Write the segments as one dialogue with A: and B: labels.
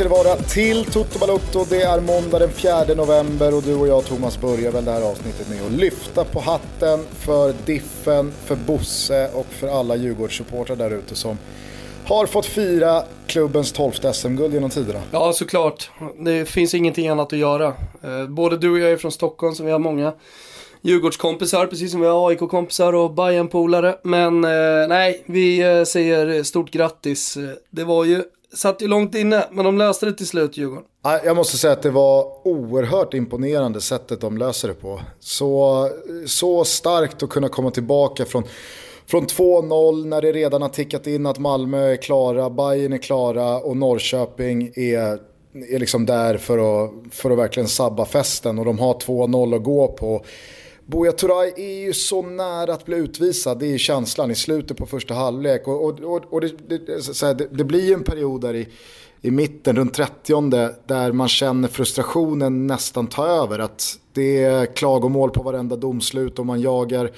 A: Ska det vara till Toto Balotto. Det är måndag den 4 november och du och jag Thomas börjar väl det här avsnittet med att lyfta på hatten för Diffen, för Bosse och för alla Djurgårdssupportrar där ute som har fått fira klubbens 12 SM-guld genom tiderna.
B: Ja, såklart. Det finns ingenting annat att göra. Eh, både du och jag är från Stockholm, så vi har många Djurgårdskompisar, precis som vi har AIK-kompisar och bayern polare Men eh, nej, vi eh, säger stort grattis. Eh, det var ju, satt ju långt inne, men de löste det till slut Djurgården.
A: Jag måste säga att det var oerhört imponerande sättet de löser det på. Så, så starkt att kunna komma tillbaka från från 2-0 när det redan har tickat in att Malmö är klara, Bayern är klara och Norrköping är, är liksom där för att, för att verkligen sabba festen och de har 2-0 att gå på. Buya Turay är ju så nära att bli utvisad, det är känslan i slutet på första halvlek. Och, och, och, och det, det, här, det, det, blir ju en period där i, i mitten, runt 30 där man känner frustrationen nästan ta över. Att det är klagomål på varenda domslut och man jagar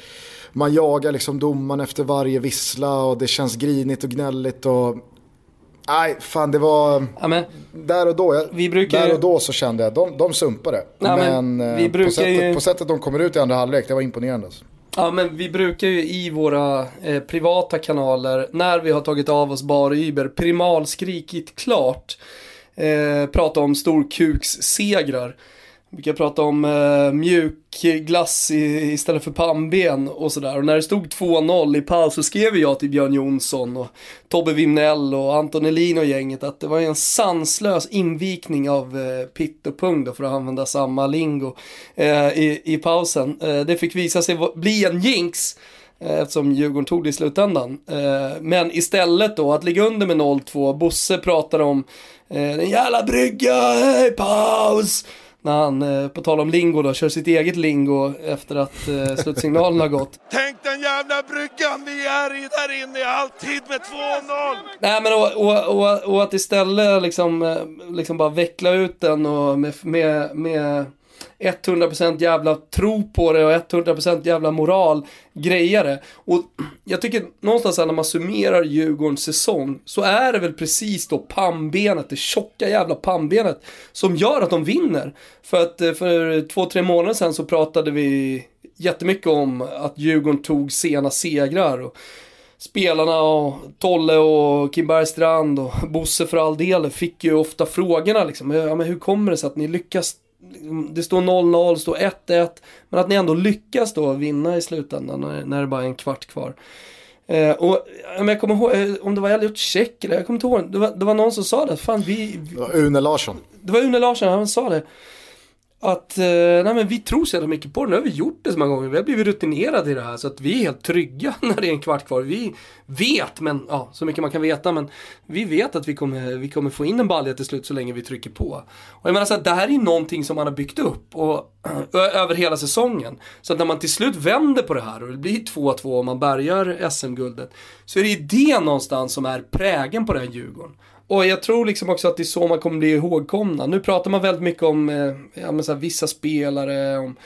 A: man jagar liksom domaren efter varje vissla och det känns grinigt och gnälligt. Och... Nej, fan det var... Ja, där, och då, vi brukar... där och då så kände jag, de, de sumpade. Ja, men, men vi eh, på, sättet, på sättet de kommer ut i andra halvlek, det var imponerande. Alltså.
B: Ja men vi brukar ju i våra eh, privata kanaler, när vi har tagit av oss bar Uber, primalskrikit klart, eh, prata om storkukssegrar. Vi brukar prata om eh, mjuk glass i, istället för pannben och sådär. Och när det stod 2-0 i paus så skrev jag till Björn Jonsson och Tobbe Wimnell och Anton Elin och gänget att det var en sanslös invikning av eh, pitt och pung då, för att använda samma lingo eh, i, i pausen. Eh, det fick visa sig bli en jinx eh, eftersom Djurgården tog det i slutändan. Eh, men istället då att ligga under med 0-2, Bosse pratar om eh, den jävla brygga, hey, paus! När han, eh, på tal om lingo då, kör sitt eget lingo efter att eh, slutsignalen har gått.
C: Tänk den jävla bryggan vi är i där inne i halvtid med 2-0!
B: Nej men och, och, och, och, att istället liksom, eh, liksom bara veckla ut den och med, med, med 100% jävla tro på det och 100% jävla moral grejare. Och jag tycker någonstans när man summerar Djurgårdens säsong så är det väl precis då pannbenet, det tjocka jävla pannbenet som gör att de vinner. För att eh, för två, tre månader sedan så pratade vi jättemycket om att Djurgården tog sena segrar. Och spelarna och Tolle och Kim Bergstrand och Bosse för all del fick ju ofta frågorna liksom. Ja, men hur kommer det sig att ni lyckas det står 0-0, det står 1-1. Men att ni ändå lyckas då vinna i slutändan när, när det bara är en kvart kvar. Eh, och jag kommer ihåg, eh, om det var Elliot Check eller jag kommer inte ihåg. Det var, det var någon som sa det. Fan, vi, vi,
A: det var Une Larsson.
B: Det var Une Larsson, han sa det att eh, nej men vi tror så jävla mycket på det. Nu har vi gjort det så många gånger. Vi har blivit rutinerade i det här. Så att vi är helt trygga när det är en kvart kvar. Vi vet, men ja, så mycket man kan veta. Men vi vet att vi kommer, vi kommer få in en balja till slut så länge vi trycker på. Och jag menar så att det här är ju någonting som man har byggt upp. Och, över hela säsongen. Så att när man till slut vänder på det här och det blir 2-2 och man bärgar SM-guldet. Så är det ju det någonstans som är prägen på den här Djurgården. Och jag tror liksom också att det är så man kommer bli ihågkomna. Nu pratar man väldigt mycket om eh, ja, men så här, vissa spelare, om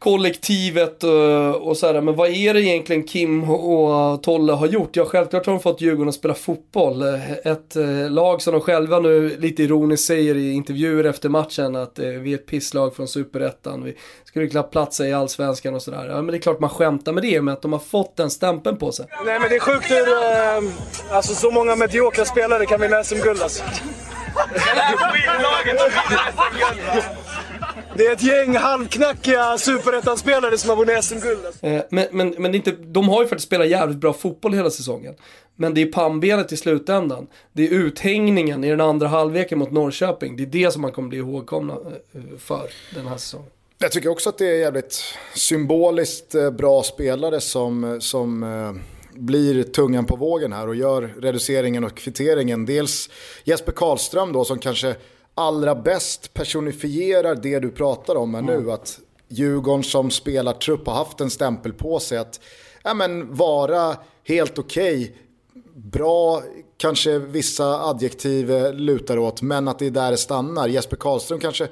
B: kollektivet och, och sådär. Men vad är det egentligen Kim och Tolle har gjort? Ja, självklart har de fått Djurgården att spela fotboll. Ett eh, lag som de själva nu lite ironiskt säger i intervjuer efter matchen att eh, vi är ett pisslag från superettan. Vi skulle knappt platsa i allsvenskan och sådär. Ja, men det är klart man skämtar med det, med att de har fått den stämpeln på sig.
D: Nej, men det är sjukt hur, eh, alltså så många mediokra spelare kan vinna SM-guld alltså. Det är ett gäng halvknackiga superettan-spelare som har vunnit SM-guld.
B: Eh, men, men, men inte, de har ju faktiskt spelat jävligt bra fotboll hela säsongen. Men det är pannbenet i slutändan. Det är uthängningen i den andra halvleken mot Norrköping. Det är det som man kommer bli ihågkomna eh, för den här säsongen.
A: Jag tycker också att det är jävligt symboliskt eh, bra spelare som, som blir tungan på vågen här och gör reduceringen och kvitteringen. Dels Jesper Karlström då som kanske allra bäst personifierar det du pratar om här mm. nu. Att Djurgården som spelartrupp har haft en stämpel på sig att ja, men, vara helt okej. Okay, bra, kanske vissa adjektiv lutar åt, men att det är där det stannar. Jesper Karlström kanske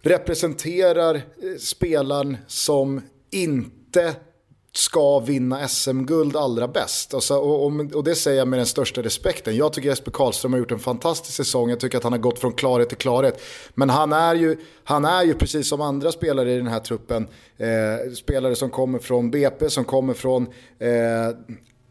A: representerar eh, spelaren som inte ska vinna SM-guld allra bäst. Alltså, och, och, och, det säger jag med den största respekten. Jag tycker Jesper Karlström har gjort en fantastisk säsong. Jag tycker att han har gått från klarhet till klarhet. Men han är ju, han är ju precis som andra spelare i den här truppen. Eh, spelare som kommer från BP, som kommer från eh,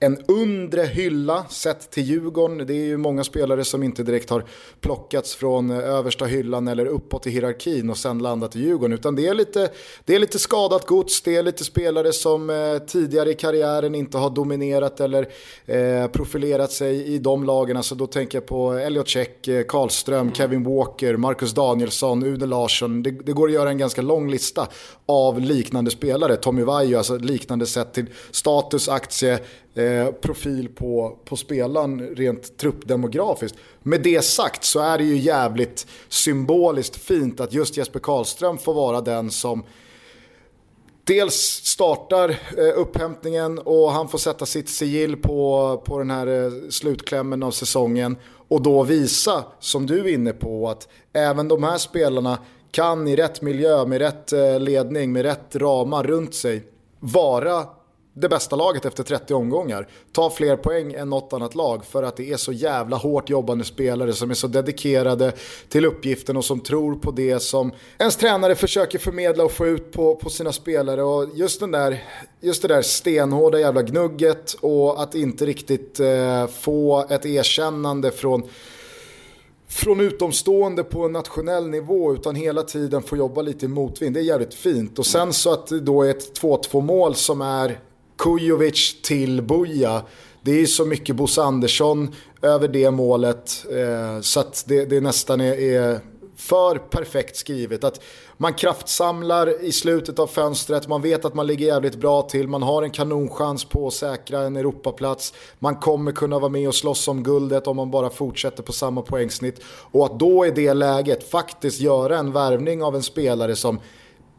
A: en undre hylla sett till Djurgården. Det är ju många spelare som inte direkt har plockats från eh, översta hyllan eller uppåt i hierarkin och sen landat i Djurgården. Utan det är lite, det är lite skadat gods, det är lite spelare som eh, tidigare i karriären inte har dominerat eller eh, profilerat sig i de lagen. Alltså då tänker jag på Elliot Check, eh, Karlström, mm. Kevin Walker, Marcus Danielsson, Une Larsson. Det, det, går att göra en ganska lång lista av liknande spelare. Tommy Vaiho, alltså liknande sett till status, aktie, Eh, profil på, på spelaren rent truppdemografiskt. Med det sagt så är det ju jävligt symboliskt fint att just Jesper Karlström får vara den som dels startar eh, upphämtningen och han får sätta sitt sigill på, på den här eh, slutklämmen av säsongen och då visa, som du är inne på, att även de här spelarna kan i rätt miljö, med rätt eh, ledning, med rätt ramar runt sig vara det bästa laget efter 30 omgångar. Ta fler poäng än något annat lag för att det är så jävla hårt jobbande spelare som är så dedikerade till uppgiften och som tror på det som ens tränare försöker förmedla och få ut på, på sina spelare. Och just, den där, just det där stenhårda jävla gnugget och att inte riktigt eh, få ett erkännande från från utomstående på en nationell nivå utan hela tiden få jobba lite i motvind. Det är jävligt fint. Och sen så att det då är ett 2-2 mål som är Kujovic till Buja. Det är så mycket Bosse Andersson över det målet eh, så att det, det nästan är, är, för perfekt skrivet. Att man kraftsamlar i slutet av fönstret, man vet att man ligger jävligt bra till, man har en kanonchans på att säkra en Europaplats. Man kommer kunna vara med och slåss om guldet om man bara fortsätter på samma poängsnitt. Och att då i det läget faktiskt göra en värvning av en spelare som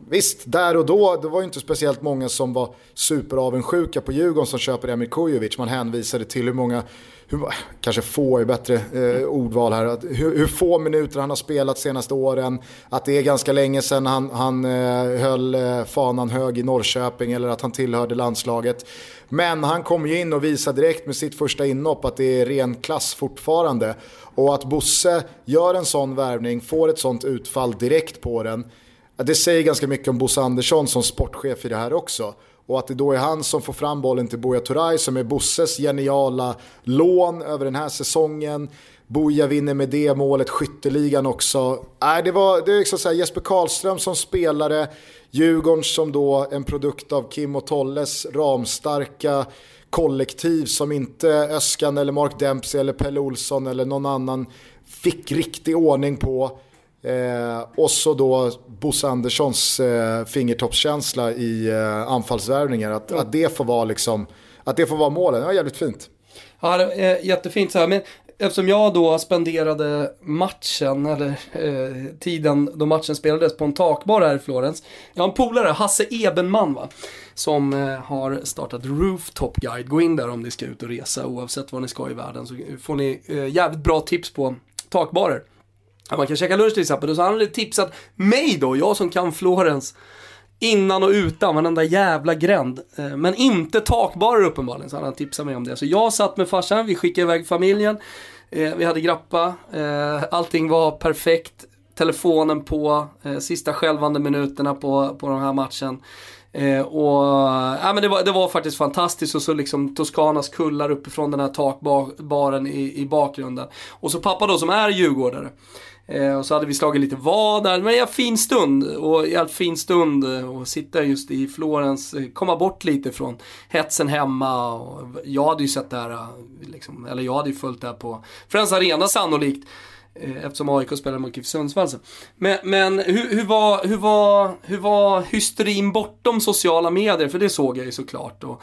A: Visst, där och då, det var ju inte speciellt många som var superavundsjuka på Djurgården som köper Emir Kujovic. Man hänvisade till hur många, hur, kanske få är bättre eh, ordval här, att, hur, hur, få minuter han har spelat senaste åren. Att det är ganska länge sedan han, han eh, höll eh, fanan hög i Norrköping eller att han tillhörde landslaget. Men han kom ju in och visade direkt med sitt första inhopp att det är ren klass fortfarande. Och att Bosse gör en sån värvning, får ett sånt utfall direkt på den det säger ganska mycket om Bosse Andersson som sportchef i det här också. Och att det då är han som får fram bollen till Buya Turay som är Bosses geniala lån över den här säsongen. Buya vinner med det målet, skytteligan också. Äh, det var det är liksom så här, Jesper Karlström som spelare, Djurgården som då en produkt av Kim och Tolles ramstarka kollektiv som inte Öskan eller Mark Dempsey eller Pelle Olsson eller någon annan fick riktig ordning på. Eh, och så då Bosse Anderssons eh, fingertoppskänsla i eh, anfallsvärvningar. Att, att, det får vara liksom, att det får vara målen. Det var jävligt fint.
B: Ja, det är jättefint så här. Men eftersom jag då spenderade matchen, eller eh, tiden då matchen spelades på en takbar här i Florens. Jag har en polare, Hasse Ebenman va. Som eh, har startat Rooftop Guide. Gå in där om ni ska ut och resa oavsett vad ni ska i världen. Så får ni eh, jävligt bra tips på takbarer att man kan käka lunch till exempel. Och så hade tipsat mig då, jag som kan Florens. Innan och utan, varenda jävla gränd. Eh, men inte takbarer uppenbarligen, så han hade tipsat mig om det. Så jag satt med farsan, vi skickade iväg familjen. Eh, vi hade grappa, eh, allting var perfekt. Telefonen på, sista skälvande minuterna på, på den här matchen. Eh, och, ja, men det, var, det var faktiskt fantastiskt och så liksom Toscanas kullar uppifrån den här takbaren i, i bakgrunden. Och så pappa då som är djurgårdare. Eh, och så hade vi slagit lite vad där, men en fin stund. Och en fin stund eh, och sitta just i Florens, eh, komma bort lite från hetsen hemma. Och jag hade ju sett det här, eh, liksom, eller jag hade ju följt det här på Friends Arena sannolikt. Eftersom AIK spelade mot GIF Sundsvall. Men, men hur, hur, var, hur, var, hur var hysterin bortom sociala medier? För det såg jag ju såklart. Och,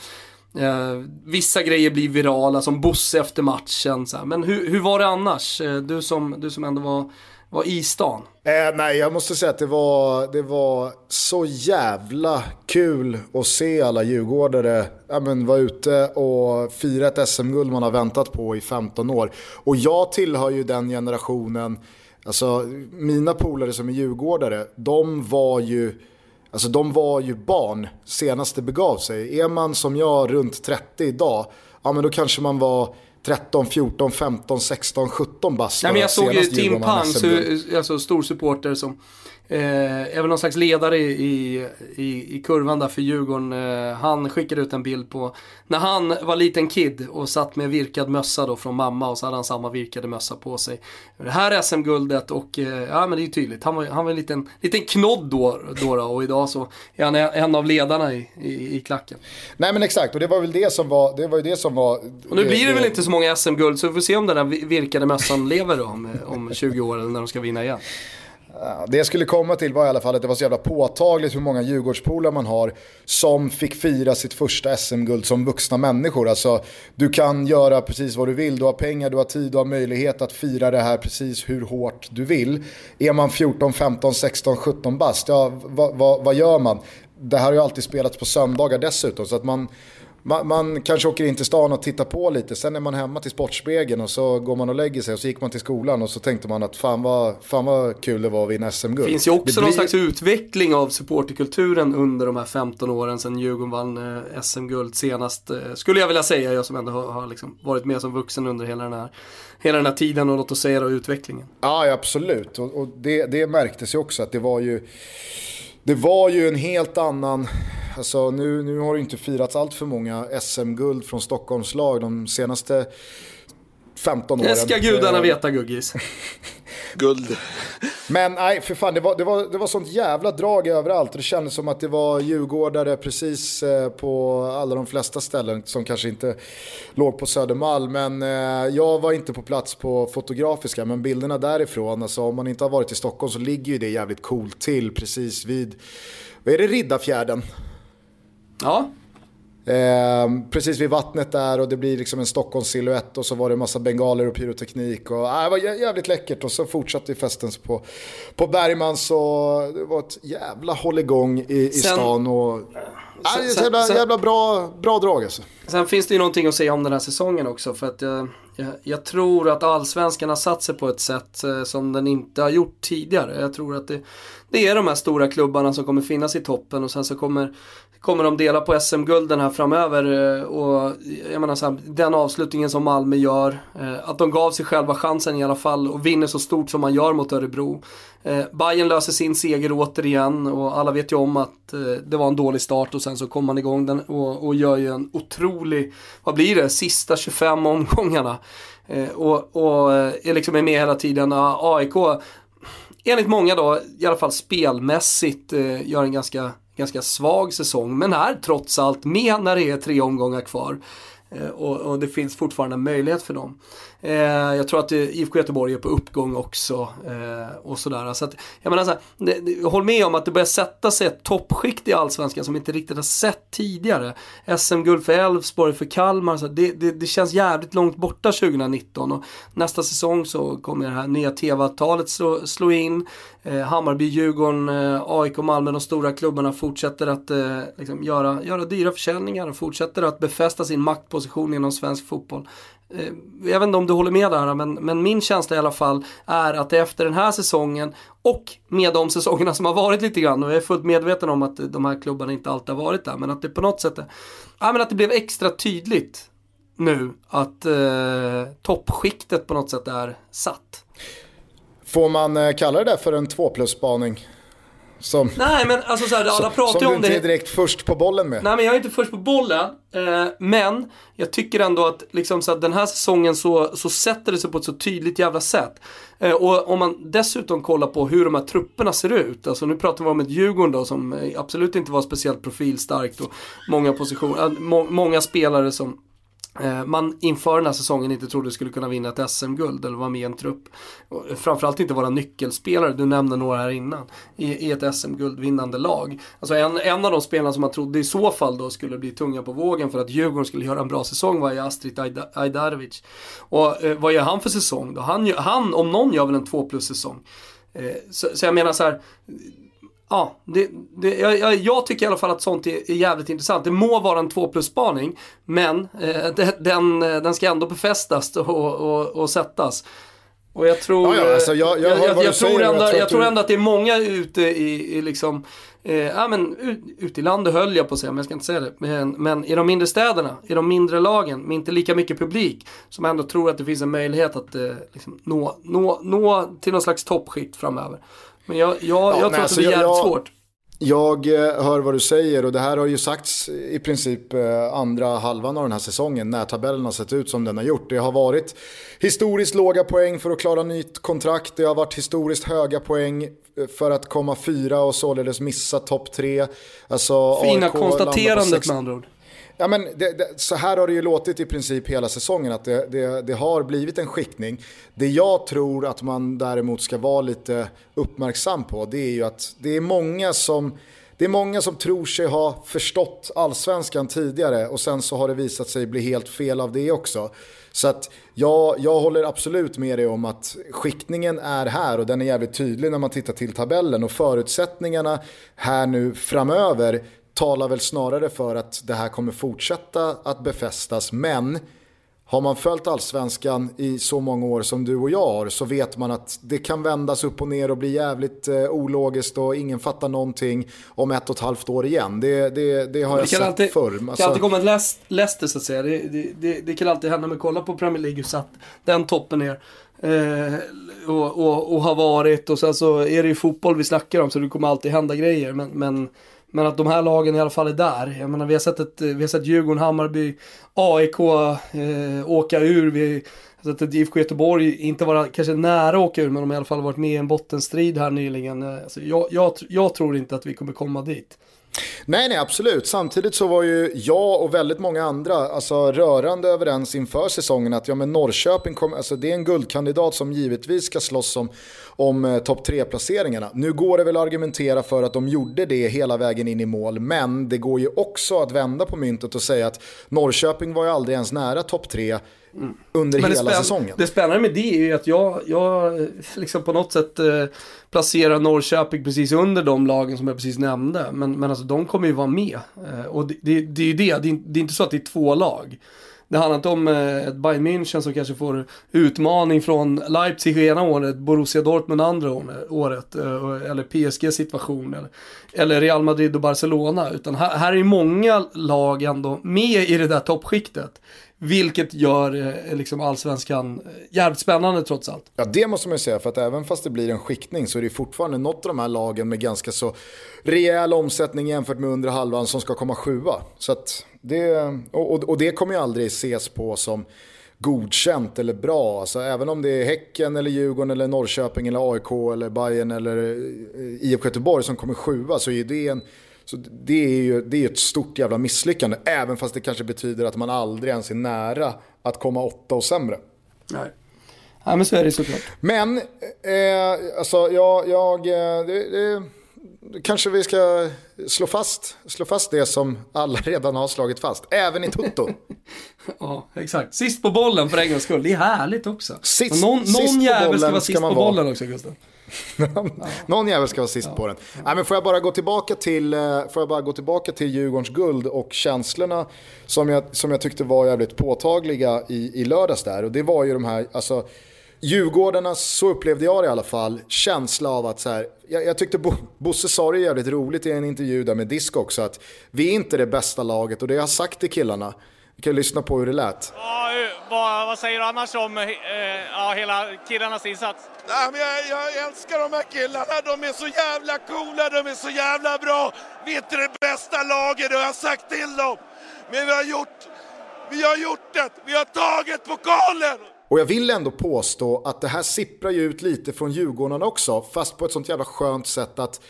B: Eh, vissa grejer blir virala, som Bosse efter matchen. Så här. Men hur, hur var det annars? Eh, du, som, du som ändå var, var i stan.
A: Eh, nej, jag måste säga att det var, det var så jävla kul att se alla djurgårdare ja, men, vara ute och fira ett SM-guld man har väntat på i 15 år. Och jag tillhör ju den generationen, alltså mina polare som är djurgårdare, de var ju Alltså de var ju barn senast det begav sig. Är man som jag runt 30 idag, ja men då kanske man var 13, 14, 15, 16, 17 bast.
B: Nej, men jag såg ju Tim Pang, alltså stor supporter som Eh, är väl någon slags ledare i, i, i kurvan där för Djurgården. Eh, han skickade ut en bild på när han var liten kid och satt med virkad mössa då från mamma och så hade han samma virkade mössa på sig. Det här SM-guldet och eh, ja men det är ju tydligt. Han var, han var en liten, liten knodd då, då, då och idag så är han en av ledarna i, i, i klacken.
A: Nej men exakt och det var väl det som var, det var ju det som var.
B: Och nu blir det väl inte så många SM-guld så vi får se om den där virkade mössan lever då om, om 20 år eller när de ska vinna igen.
A: Det jag skulle komma till var i alla fall att det var så jävla påtagligt hur många Djurgårdspolare man har som fick fira sitt första SM-guld som vuxna människor. Alltså, du kan göra precis vad du vill, du har pengar, du har tid, du har möjlighet att fira det här precis hur hårt du vill. Är man 14, 15, 16, 17 bast, ja vad, vad, vad gör man? Det här har ju alltid spelats på söndagar dessutom så att man man, man, kanske åker in till stan och tittar på lite, sen är man hemma till Sportspegeln och så går man och lägger sig och så gick man till skolan och så tänkte man att fan vad, fan vad kul det var att vinna SM-guld.
B: Det finns ju också blir... någon slags utveckling av supporterkulturen under de här 15 åren sedan Djurgården vann eh, SM-guld senast. Eh, skulle jag vilja säga, jag som ändå har, har liksom varit med som vuxen under hela den här, hela den här tiden och låt oss säga då utvecklingen.
A: Ja, absolut. Och, och det, det märktes ju också att det var ju det var ju en helt annan, alltså nu, nu har det inte firats allt för många SM-guld från Stockholmslag. de senaste 15 åren. Det
B: ska gudarna eh, veta Guggis.
C: Guld.
A: Men nej, för fan, det var, det, var, det var sånt jävla drag överallt. Det kändes som att det var djurgårdare precis eh, på alla de flesta ställen som kanske inte låg på Södermalm. Men eh, jag var inte på plats på Fotografiska, men bilderna därifrån, alltså om man inte har varit i Stockholm så ligger ju det jävligt coolt till precis vid, vad är det, Riddarfjärden?
B: Ja.
A: Eh, precis vid vattnet där och det blir liksom en Stockholms silhuett och så var det massa bengaler och pyroteknik. Och, äh, det var jävligt läckert och så fortsatte festen på, på Bergmans och det var ett jävla hålligång i, i sen, stan. Och, äh, sen, jävla, sen, jävla bra, bra drag alltså.
B: Sen finns det ju någonting att säga om den här säsongen också. För att jag, jag, jag tror att allsvenskan har satt sig på ett sätt eh, som den inte har gjort tidigare. Jag tror att det, det är de här stora klubbarna som kommer finnas i toppen och sen så kommer kommer de dela på SM-gulden här framöver. Eh, och eh, jag menar så här, den avslutningen som Malmö gör, eh, att de gav sig själva chansen i alla fall och vinner så stort som man gör mot Örebro. Bayern löser sin seger återigen och alla vet ju om att det var en dålig start och sen så kom man igång den och, och gör ju en otrolig, vad blir det, sista 25 omgångarna. och, och är liksom med hela tiden. AIK, enligt många då, i alla fall spelmässigt, gör en ganska ganska svag säsong men är trots allt med när det är tre omgångar kvar. Eh, och, och, det finns fortfarande möjlighet för dem. Eh, jag tror att eh, IFK Göteborg är på uppgång också eh, och sådär. Så att, jag menar så här, det, det, håll med om att det börjar sätta sig ett toppskikt i Allsvenskan som vi inte riktigt har sett tidigare. SM-guld för Elfsborg, för Kalmar, så det, det, det, känns jävligt långt borta 2019 och nästa säsong så kommer det här nya TV-avtalet slå, slå in. Eh, Hammarby, Djurgården, eh, AIK, Malmö, de stora klubbarna fortsätter att eh, liksom göra, göra dyra försäljningar och fortsätter att befästa sin maktposition inom svensk fotboll. Eh, jag vet inte om du håller med där, men, men min känsla i alla fall är att efter den här säsongen och med de säsongerna som har varit lite grann, och jag är fullt medveten om att de här klubbarna inte alltid har varit där, men att det på något sätt ja, men att det blev extra tydligt nu att eh, toppskiktet på något sätt är satt.
A: Får man eh, kalla det där för en 2 plus-spaning? Som,
B: Nej men alltså så här, alla som, pratar ju om det. Som
A: du inte är direkt först på bollen med.
B: Nej men jag är inte först på bollen. Eh, men jag tycker ändå att liksom, så att den här säsongen så, så sätter det sig på ett så tydligt jävla sätt. Eh, och om man dessutom kollar på hur de här trupperna ser ut. Alltså nu pratar vi om ett Djurgården då som absolut inte var speciellt profilstarkt och många positioner, äh, må, många spelare som Eh, man inför den här säsongen inte trodde skulle kunna vinna ett SM-guld eller vara med i en trupp. Framförallt inte vara nyckelspelare, du nämnde några här innan, i, i ett SM-guldvinnande lag. Alltså en, en av de spelarna som man trodde i så fall då skulle bli tunga på vågen för att Djurgården skulle göra en bra säsong var ju Astrid Ajdarevic. Och eh, vad gör han för säsong då? Han, han om någon gör väl en 2 plus säsong. Eh, så, så jag menar så här Ja, det, det, jag, jag, tycker i alla fall att sånt är, är jävligt intressant. Det må vara en 2 plus-spaning, men eh, det, den, den ska ändå befästas och, och, och sättas. Och jag tror,
A: ja, ja, alltså jag, jag, jag, jag, tror
B: ändå, jag, tror ändå att det är många ute i, i liksom, eh, ja men ute i landet höll jag på att säga, men jag ska inte säga det. Men, men i de mindre städerna, i de mindre lagen, med inte lika mycket publik, som ändå tror att det finns en möjlighet att eh, liksom, nå, nå, nå till någon slags toppskikt framöver. Men jag, jag, ja, jag tror nej, att det blir jävligt svårt.
A: Jag eh, hör vad du säger och det här har ju sagts i princip eh, andra halvan av den här säsongen när tabellen har sett ut som den har gjort. Det har varit historiskt låga poäng för att klara nytt kontrakt. Det har varit historiskt höga poäng eh, för att komma fyra och således missa topp tre.
B: Alltså, Fina konstaterandet med andra ord.
A: Ja, men det, det, så här har det ju låtit i princip hela säsongen att det, det, det, har blivit en skiktning. Det jag tror att man däremot ska vara lite uppmärksam på det är ju att det är många som det är många som tror sig ha förstått allsvenskan tidigare och sen så har det visat sig bli helt fel av det också. Så att jag, jag håller absolut med dig om att skiktningen är här och den är jävligt tydlig när man tittar till tabellen och förutsättningarna här nu framöver talar väl snarare för att det här kommer fortsätta att befästas. Men har man följt allsvenskan i så många år som du och jag har så vet man att det kan vändas upp och ner och bli jävligt eh, ologiskt och ingen fattar någonting om ett och ett halvt år igen. Det, det, det har jag det sett alltid, förr.
B: Det alltså, kan alltid komma ett Leicester så att säga. Det, det, det, kan alltid hända. Men kolla på Premier League hur satt den toppen är. Eh, och, och, och har varit och sen så är det ju fotboll vi snackar om så det kommer alltid hända grejer. Men, men men att de här lagen i alla fall är där. Jag menar vi har sett, ett, vi har sett Djurgården, Hammarby, AIK eh, åka ur. Vi har sett att IFK Göteborg inte vara kanske nära att åka ur men de har i alla fall varit med i en bottenstrid här nyligen. Eh, alltså, jag, jag, jag tror inte att vi kommer komma dit.
A: Nej, nej, absolut. Samtidigt så var ju jag och väldigt många andra alltså, rörande överens inför säsongen att ja, men Norrköping kom, alltså, det är en guldkandidat som givetvis ska slåss om, om eh, topp 3-placeringarna. Nu går det väl att argumentera för att de gjorde det hela vägen in i mål, men det går ju också att vända på myntet och säga att Norrköping var ju aldrig ens nära topp 3 Mm. under Men hela säsongen.
B: Det spännande med det är ju att jag, jag liksom på något sätt eh, placerar Norrköping precis under de lagen som jag precis nämnde. Men, men alltså de kommer ju vara med. Eh, och det, det, det är ju det, det är, inte så att det är två lag. Det handlar inte om eh, ett Bayern München som kanske får utmaning från Leipzig ena året, Borussia Dortmund andra året, eh, eller PSG situation, eller, eller Real Madrid och Barcelona. Utan här, här är många lag ändå med i det där toppskiktet. Vilket gör eh, liksom allsvenskan eh, jävligt spännande trots allt.
A: Ja det måste man ju säga för att även fast det blir en skiktning så är det fortfarande något av de här lagen med ganska så rejäl omsättning jämfört med under halvan som ska komma sjua. Så att det, och, och det kommer ju aldrig ses på som godkänt eller bra. Alltså, även om det är Häcken, eller Djurgården, eller Norrköping, eller AIK, eller Bayern eller eh, IFK Göteborg som kommer sjua så är det en så det är ju det är ett stort jävla misslyckande, även fast det kanske betyder att man aldrig ens är nära att komma åtta och sämre.
B: Nej. Ja men så är det såklart.
A: Men, eh, alltså jag, jag eh, det, det, kanske vi ska slå fast, slå fast det som alla redan har slagit fast, även i Toto.
B: ja, exakt. Sist på bollen för en gångs skull, det är härligt också.
A: Sist, någon någon
B: jävel ska vara sist på bollen också Gustav.
A: Någon jävel ska vara sist ja. på den. Nej, men får, jag bara gå tillbaka till, eh, får jag bara gå tillbaka till Djurgårdens guld och känslorna som jag, som jag tyckte var jävligt påtagliga i, i lördags där. Och det var ju de här, alltså, Djurgårdarna, så upplevde jag det i alla fall, känsla av att så här, jag, jag tyckte Bo, Bosse sa det jävligt roligt i en intervju där med Disco också, att vi är inte det bästa laget och det jag har sagt till killarna, vi kan lyssna på hur det lät.
E: Ja, vad, vad säger du annars om eh, ja, hela killarnas insats?
C: Nej, men jag, jag, älskar de här killarna. De är så jävla coola, de är så jävla bra. Vi är inte det bästa laget, det har jag sagt till dem. Men vi har gjort, vi har gjort det. Vi har tagit pokalen.
A: Och jag vill ändå påstå att det här sipprar ju ut lite från Djurgården också, fast på ett sånt jävla skönt sätt att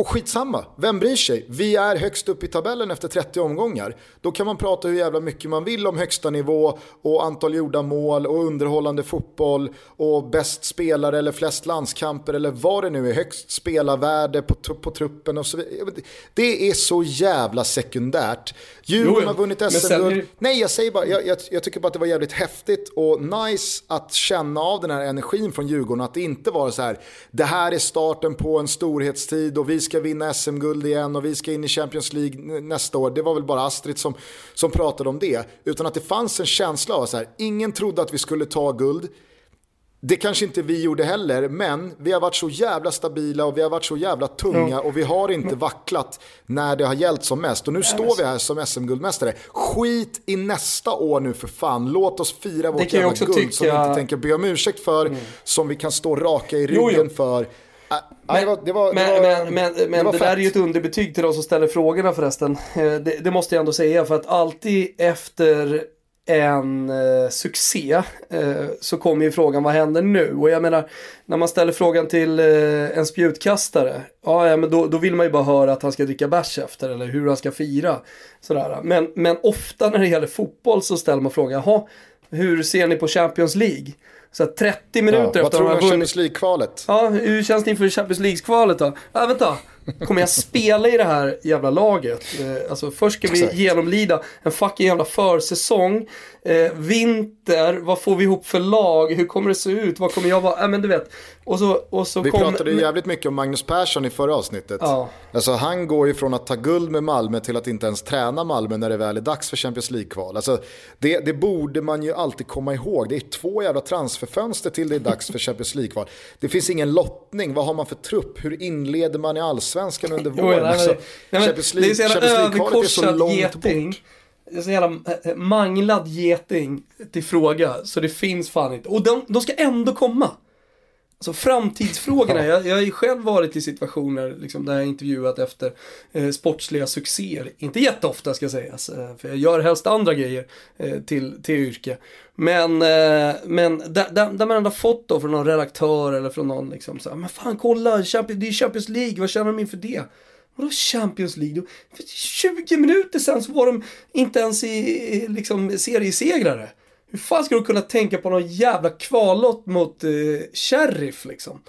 A: och skitsamma, vem bryr sig? Vi är högst upp i tabellen efter 30 omgångar. Då kan man prata hur jävla mycket man vill om högsta nivå och antal gjorda mål och underhållande fotboll och bäst spelare eller flest landskamper eller vad det nu är, högst spelarvärde på, på truppen och så vidare. Det är så jävla sekundärt. Djurgården har vunnit SM-guld. Nej, jag säger bara, jag, jag, jag, tycker bara att det var jävligt häftigt och nice att känna av den här energin från Djurgården. Att det inte var så här, det här är starten på en storhetstid och vi ska vinna SM-guld igen och vi ska in i Champions League nästa år. Det var väl bara Astrid som, som pratade om det. Utan att det fanns en känsla av så här, ingen trodde att vi skulle ta guld. Det kanske inte vi gjorde heller, men vi har varit så jävla stabila och vi har varit så jävla tunga och vi har inte vacklat när det har gällt som mest. Och nu står vi här som SM-guldmästare. Skit i nästa år nu för fan. Låt oss fira vårt jävla guld tycka... som vi inte tänker be om ursäkt för, mm. som vi kan stå raka i ryggen jo, jo. för.
B: Men, det, var, men, men, men, men det, det där är ju ett underbetyg till de som ställer frågorna förresten. Eh, det, det måste jag ändå säga för att alltid efter en eh, succé eh, så kommer ju frågan vad händer nu? Och jag menar när man ställer frågan till eh, en spjutkastare, ja, ja men då, då, vill man ju bara höra att han ska dricka bärs efter eller hur han ska fira. Sådär. Men, men ofta när det gäller fotboll så ställer man frågan, jaha, hur ser ni på Champions League? Så 30 minuter ja, efter
A: att de har vunnit. Vad tror du om Champions League-kvalet?
B: Ja, hur känns det inför Champions League-kvalet då? Ja, vänta. Kommer jag spela i det här jävla laget? Eh, alltså först ska vi genomlida en fucking jävla försäsong. Eh, vinter, vad får vi ihop för lag? Hur kommer det se ut? Vad kommer jag vara? Äh, men du vet. Och så, och så
A: vi kom, pratade jävligt mycket om Magnus Persson i förra avsnittet. Ja. Alltså, han går ju från att ta guld med Malmö till att inte ens träna Malmö när det väl är dags för Champions League-kval. Alltså, det, det, borde man ju alltid komma ihåg. Det är två jävla transferfönster till det är dags för Champions League-kval. Det finns ingen lottning. Vad har man för trupp? Hur inleder man i allsvenskan under våren? Alltså, Champions League-kvalet är så långt geting. bort
B: det är så jävla eh, manglad geting till fråga, så det finns fan inte. Och de, de ska ändå komma. Alltså framtidsfrågorna, jag, jag har ju själv varit i situationer liksom, där jag intervjuat efter eh, sportsliga succéer. Inte jätteofta ska sägas, eh, för jag gör helst andra grejer eh, till, till yrke. Men, eh, men där, där, där, man ändå fått då från någon redaktör eller från någon liksom så här, men fan kolla, Champions, det är Champions League, vad känner de inför det? Vadå Champions League? För 20 minuter sen så var de inte ens i liksom, seriesegrare. Hur fan ska du kunna tänka på någon jävla kvalott mot eh, Sheriff liksom?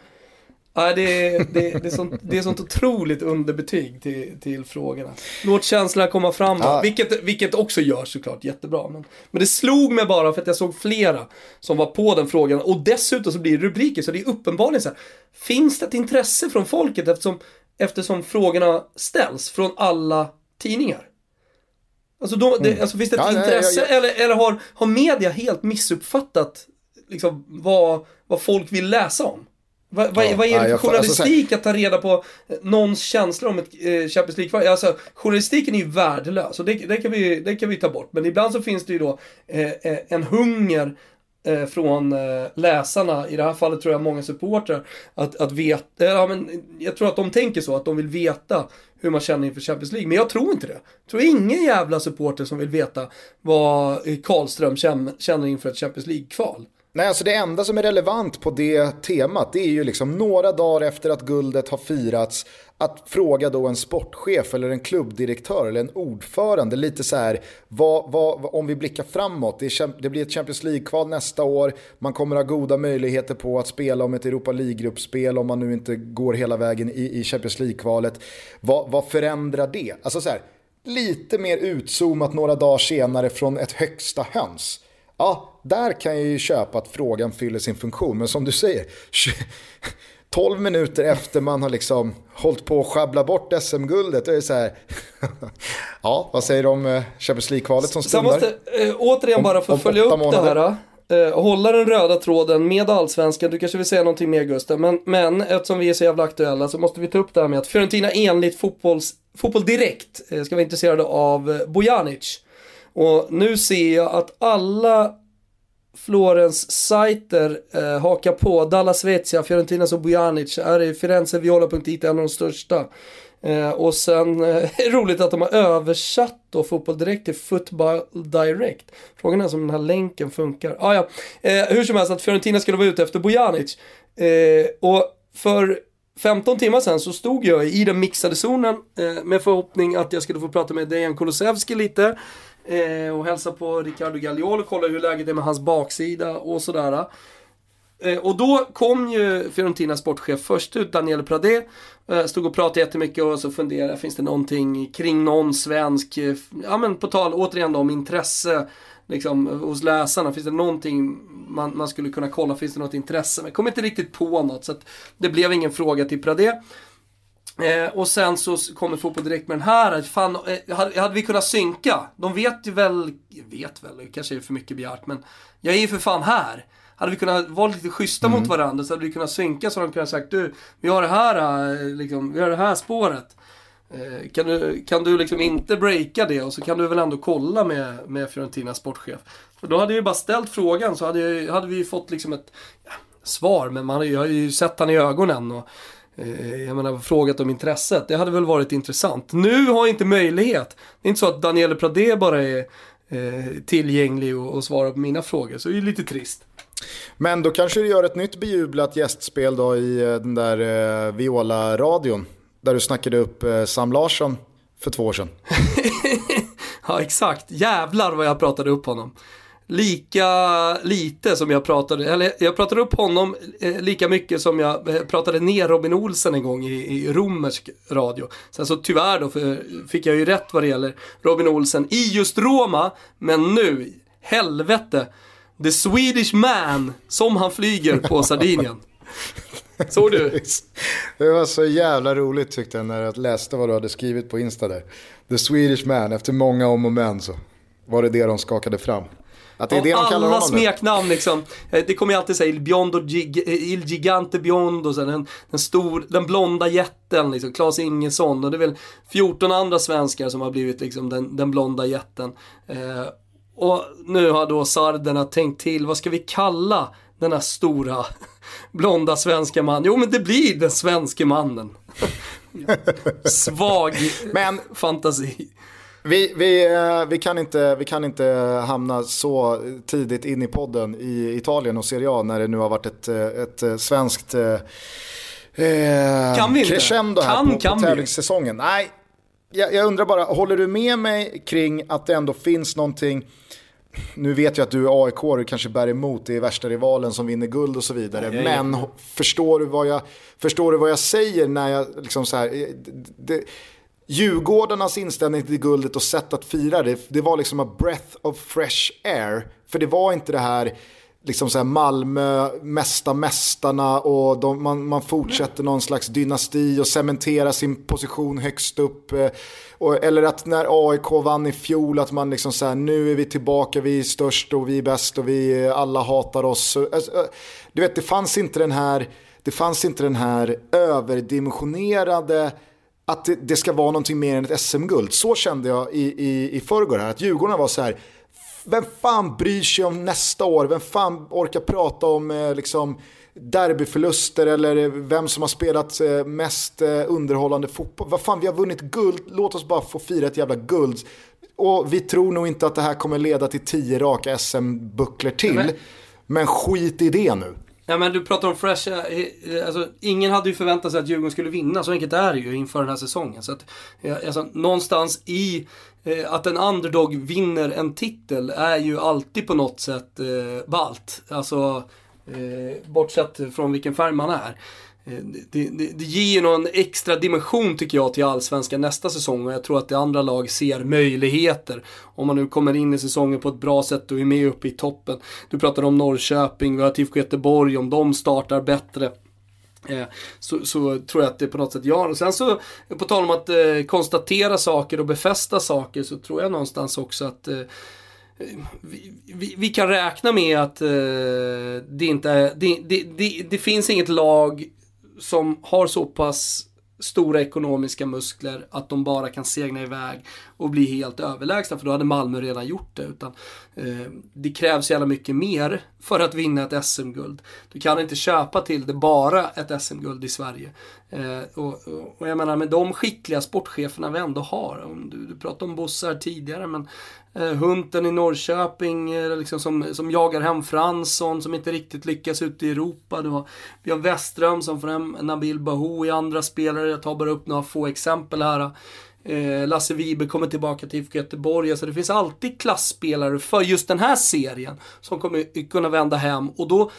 B: Nej, det, är, det, det, är sånt, det är sånt otroligt underbetyg till, till frågorna. Låt känslorna komma fram ja. vilket, vilket också gör såklart jättebra. Men, men det slog mig bara för att jag såg flera som var på den frågan. Och dessutom så blir det rubriker, så det är uppenbarligen så här. Finns det ett intresse från folket eftersom, eftersom frågorna ställs från alla tidningar? Alltså, då, det, mm. alltså finns det ett ja, intresse nej, jag, jag... eller, eller har, har media helt missuppfattat liksom, vad, vad folk vill läsa om? Va, va, ja, vad är det för alltså, journalistik alltså, att ta reda på eh, någons känslor om ett eh, Champions League? Alltså, journalistiken är ju värdelös och det, det, kan vi, det kan vi ta bort. Men ibland så finns det ju då eh, eh en hunger eh, från eh, läsarna, i det här fallet tror jag många supportrar, att, att veta, eh, ja, men jag tror att de tänker så, att de vill veta hur man känner inför Champions League. Men jag tror inte det. Jag tror ingen jävla supporter som vill veta vad eh, Karlström känner inför ett Champions League-kval.
A: Nej, alltså det enda som är relevant på det temat det är ju liksom några dagar efter att guldet har firats att fråga då en sportchef eller en klubbdirektör eller en ordförande lite så här, vad, vad, om vi blickar framåt, det, är, det blir ett Champions League-kval nästa år, man kommer ha goda möjligheter på att spela om ett Europa League-gruppspel om man nu inte går hela vägen i, i Champions League-kvalet. Vad, vad förändrar det? Alltså så här, lite mer utzoomat några dagar senare från ett högsta höns. Ja, där kan jag ju köpa att frågan fyller sin funktion, men som du säger, 12 minuter efter man har liksom hållit på att sjabbla bort SM-guldet. Då är det så här, ja, vad säger du om eh, Champions League-kvalet som stundar?
B: Så måste, äh, återigen bara för att följa upp månader. det här. Äh, hålla den röda tråden med allsvenskan. Du kanske vill säga någonting mer Gustav. Men, men eftersom vi är så jävla aktuella så måste vi ta upp det här med att Fiorentina enligt fotbolls, Fotboll Direkt äh, ska vara intresserade av Bojanic. Och nu ser jag att alla Florens sajter eh, hakar på. Dalla Svezia, Fiorentina och Bojanic är Firenze Viola.it en av de största. Eh, och sen eh, är det roligt att de har översatt då fotboll direkt till football direct. Frågan är om den här länken funkar. Ah, ja. Eh, hur som helst att Fiorentina skulle vara ute efter Bojanic. Eh, och för 15 timmar sedan så stod jag i den mixade zonen eh, med förhoppning att jag skulle få prata med Dejan Kulusevski lite eh, och hälsa på Ricardo Gagliolo, kolla hur läget är med hans baksida och sådär. Eh, och då kom ju Fiorentinas sportchef först ut, Daniel Pradé, eh, stod och pratade jättemycket och så funderade, finns det någonting kring någon svensk, eh, ja men på tal återigen då om intresse liksom, hos läsarna? Finns det någonting man, man skulle kunna kolla? Finns det något intresse? Men jag kom inte riktigt på något så att det blev ingen fråga till Pradé. Eh, och sen så kommer Fotboll Direkt med den här. Fan, eh, hade, hade, vi kunnat synka? De vet ju väl, vet väl, det kanske är för mycket begärt, men jag är ju för fan här. hade vi kunnat vara lite schyssta mot varandra så hade vi kunnat synka så de kunnat sagt du, vi har det här, eh, liksom, vi har det här spåret. Eh, Kan du, kan du liksom inte breaka det och så kan du väl ändå kolla med, med Fiorentinas sportchef. För då hade jag ju bara ställt frågan så hade, jag, hade vi ju fått liksom ett ja, svar. Men man jag har ju sett han i ögonen och jag menar frågat om intresset. Det hade väl varit intressant. Nu har jag inte möjlighet. Det är inte så att Daniele Pradé bara är eh, tillgänglig och, och svarar på mina frågor. Så det är lite trist.
A: Men då kanske du gör ett nytt bejublat gästspel då i eh, den där eh, Viola-radion. Där du snackade upp eh, Sam Larsson för två år sedan.
B: Ja, exakt. Jävlar vad jag pratade upp honom. Lika lite som jag pratade, eller jag pratade upp honom eh, lika mycket som jag eh, pratade ner Robin Olsen en gång i, i romersk radio. Sen så tyvärr då fick jag ju rätt vad det gäller Robin Olsen i just Roma, men nu, helvete, the Swedish man som han flyger på Sardinien. Såg du?
A: Det var så jävla roligt tyckte jag när jag läste vad du hade skrivit på Insta där. The Swedish man, efter många om och men så var det det de skakade fram. Att det är det de kallar
B: alla
A: honom nu.
B: smeknamn liksom. Eh, Det kommer jag alltid säga, Il Biondo, Gig- eh, Il Gigante Biondo, sen den, den, stor, den blonda jätten, liksom, Claes Ingesson. Och det är väl 14 andra svenskar som har blivit liksom den, den blonda jätten. Eh, och nu har då sarderna tänkt till, vad ska vi kalla den här stora blonda svenska mannen? Jo men det blir den svenske mannen. Svag
A: Men-
B: fantasi.
A: Vi, vi, eh, vi, kan inte, vi kan inte hamna så tidigt in i podden i Italien och Serie A när det nu har varit ett, eh, ett eh, svenskt eh,
B: Kan vi
A: crescendo här
B: Kan-
A: på,
B: kan
A: på
B: vi?
A: tävlingssäsongen. Nej, jag, jag undrar bara, håller du med mig kring att det ändå finns någonting nu vet jag att du är AIK och du kanske bär emot, det är värsta rivalen som vinner guld och så vidare. Men h- förstår du, vad jag, förstår du vad jag säger när jag liksom så här, det, Djurgårdarnas inställning till guldet och sätt att fira det, det var liksom a breath of fresh air. För det var inte det här, liksom så här Malmö, mästa mästarna och de, man, man fortsätter någon slags dynasti och cementerar sin position högst upp. Eh, och, eller att när AIK vann i fjol att man liksom så här, nu är vi tillbaka, vi är störst och vi är bäst och vi eh, alla hatar oss. Eh, du vet, det fanns inte den här, det fanns inte den här överdimensionerade att det, ska vara någonting mer än ett SM-guld. Så kände jag i, i, i förrgår här, att Djurgården var så här, vem fan bryr sig om nästa år? Vem fan orkar prata om eh, liksom, derbyförluster eller vem som har spelat eh, mest eh, underhållande fotboll? Vad fan, vi har vunnit guld, låt oss bara få fira ett jävla guld. Och vi tror nog inte att det här kommer leda till tio raka SM-bucklor till.
B: Men
A: skit i det nu.
B: Ja men du pratar om fresh, eh, alltså ingen hade ju förväntat sig att Djurgården skulle vinna, så enkelt är det ju inför den här säsongen. Så att, alltså, någonstans i eh, att en underdog vinner en titel är ju alltid på något sätt eh, ballt. Alltså, eh, bortsett från vilken färg man är. Eh, det, det, det ger ju någon extra dimension tycker jag till Allsvenskan nästa säsong och jag tror att det andra lag ser möjligheter. Om man nu kommer in i säsongen på ett bra sätt och är med uppe i toppen. Du pratade om Norrköping, vi har TIFK Göteborg, om de startar bättre. Eh, så, så tror jag att det på något sätt gör. Och sen så, på tal om att eh, konstatera saker och befästa saker, så tror jag någonstans också att eh, vi, vi, vi kan räkna med att eh, det inte är, det, det, det, det finns inget lag som har så pass stora ekonomiska muskler att de bara kan segna iväg och bli helt överlägsna för då hade Malmö redan gjort det. Utan, eh, det krävs jävla mycket mer för att vinna ett SM-guld. Du kan inte köpa till det bara ett SM-guld i Sverige. Eh, och, och, och jag menar med de skickliga sportcheferna vi ändå har. Om du, du pratade om Bosse här tidigare men eh, Hunten i Norrköping eh, liksom som, som jagar hem Fransson som inte riktigt lyckas ute i Europa. Du har, vi har Westström som får hem Nabil Bahou i andra spelare. Jag tar bara upp några få exempel här. Eh, Lasse Vibe kommer tillbaka till IFK Göteborg. Så det finns alltid klassspelare för just den här serien som kommer kunna vända hem. Och då,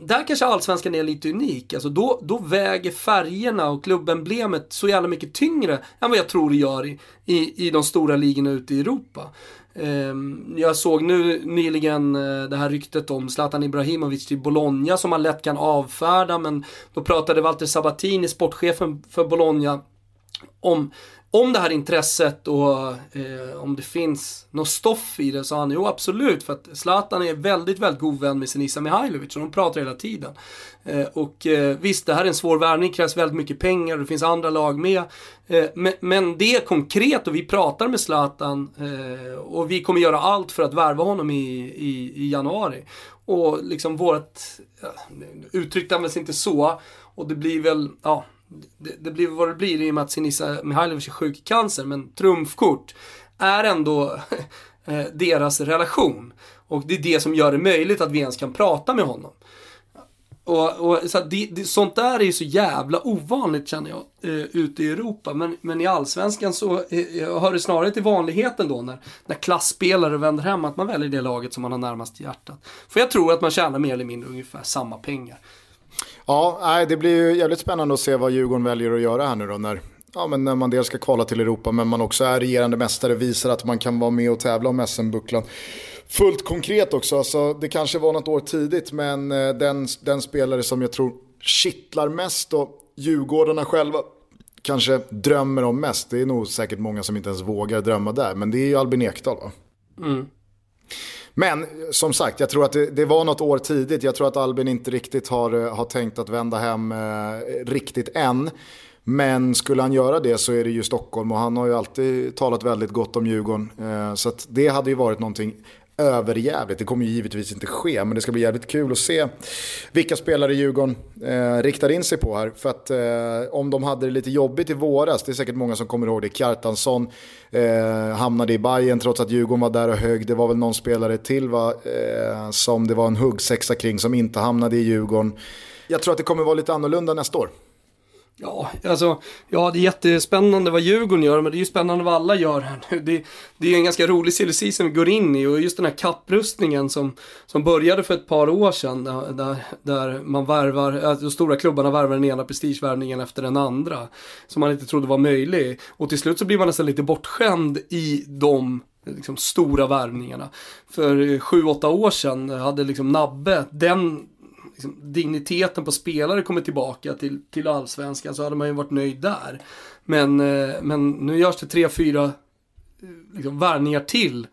B: där kanske allsvenskan är lite unik. Alltså då, då väger färgerna och klubbemblemet så jävla mycket tyngre än vad jag tror det gör i, i, i de stora ligorna ute i Europa. Ehm, jag såg nu nyligen eh, det här ryktet om Zlatan Ibrahimovic till Bologna som man lätt kan avfärda men då pratade Walter Sabatini, sportchefen för Bologna, om, om det här intresset och eh, om det finns något stoff i det så han, jo absolut, för att Zlatan är väldigt, väldigt god vän med Senisa Mihailovic och de pratar hela tiden. Eh, och eh, visst, det här är en svår värvning, krävs väldigt mycket pengar och det finns andra lag med. Eh, men, men, det är konkret och vi pratar med Zlatan eh, och vi kommer göra allt för att värva honom i, i, i januari. Och liksom vårt, eh, ja, uttryckte han inte så, och det blir väl, ja, det, det blir vad det blir i och med att Sinisa Mihailovic är sjuk i cancer, men trumfkort är ändå eh, deras relation. Och det är det som gör det möjligt att vi ens kan prata med honom. Och, och så det, det, sånt där är ju så jävla ovanligt känner jag, eh, ute i Europa. Men, men i Allsvenskan så eh, hör det snarare till vanligheten då när, när klassspelare vänder hem att man väljer det laget som man har närmast hjärtat. För jag tror att man tjänar mer eller mindre ungefär samma pengar.
A: Ja, nej, det blir ju jävligt spännande att se vad Djurgården väljer att göra här nu då när, ja, men när man dels ska kvala till Europa men man också är regerande mästare, visar att man kan vara med och tävla om SM-bucklan. Fullt konkret också, alltså, det kanske var något år tidigt men eh, den, den spelare som jag tror kittlar mest och Djurgårdarna själva kanske drömmer om mest, det är nog säkert många som inte ens vågar drömma där, men det är ju Albin Ekdal va? Mm. Men som sagt, jag tror att det, det, var något år tidigt. Jag tror att Albin inte riktigt har, eh, har tänkt att vända hem eh, riktigt än. Men skulle han göra det så är det ju Stockholm och han har ju alltid talat väldigt gott om Djurgården. Eh, så det hade ju varit någonting överjävligt. Det kommer ju givetvis inte ske, men det ska bli jävligt kul att se vilka spelare Djurgården eh, riktar in sig på här. För att eh, om de hade det lite jobbigt i våras, det är säkert många som kommer ihåg det, Kjartansson eh, hamnade i Bayern trots att Djurgården var där och hög. Det var väl någon spelare till va, eh, som det var en huggsexa kring som inte hamnade i Djurgården. Jag tror att det kommer vara lite annorlunda nästa år.
B: Ja, alltså, ja, det är jättespännande vad Djurgården gör, men det är ju spännande vad alla gör här nu. Det, det är en ganska rolig silly som vi går in i och just den här kapprustningen som, som började för ett par år sedan, där, där man värvar, äh, de stora klubbarna värvar den ena prestigevärvningen efter den andra, som man inte trodde var möjlig. Och till slut så blir man nästan lite bortskämd i de liksom, stora värvningarna. För eh, sju, åtta år sedan hade liksom Nabbe, den liksom, digniteten på spelare kommer tillbaka till, till allsvenskan så hade man ju varit nöjd där. Men, eh, men nu görs det tre, fyra eh, liksom, värvningar till.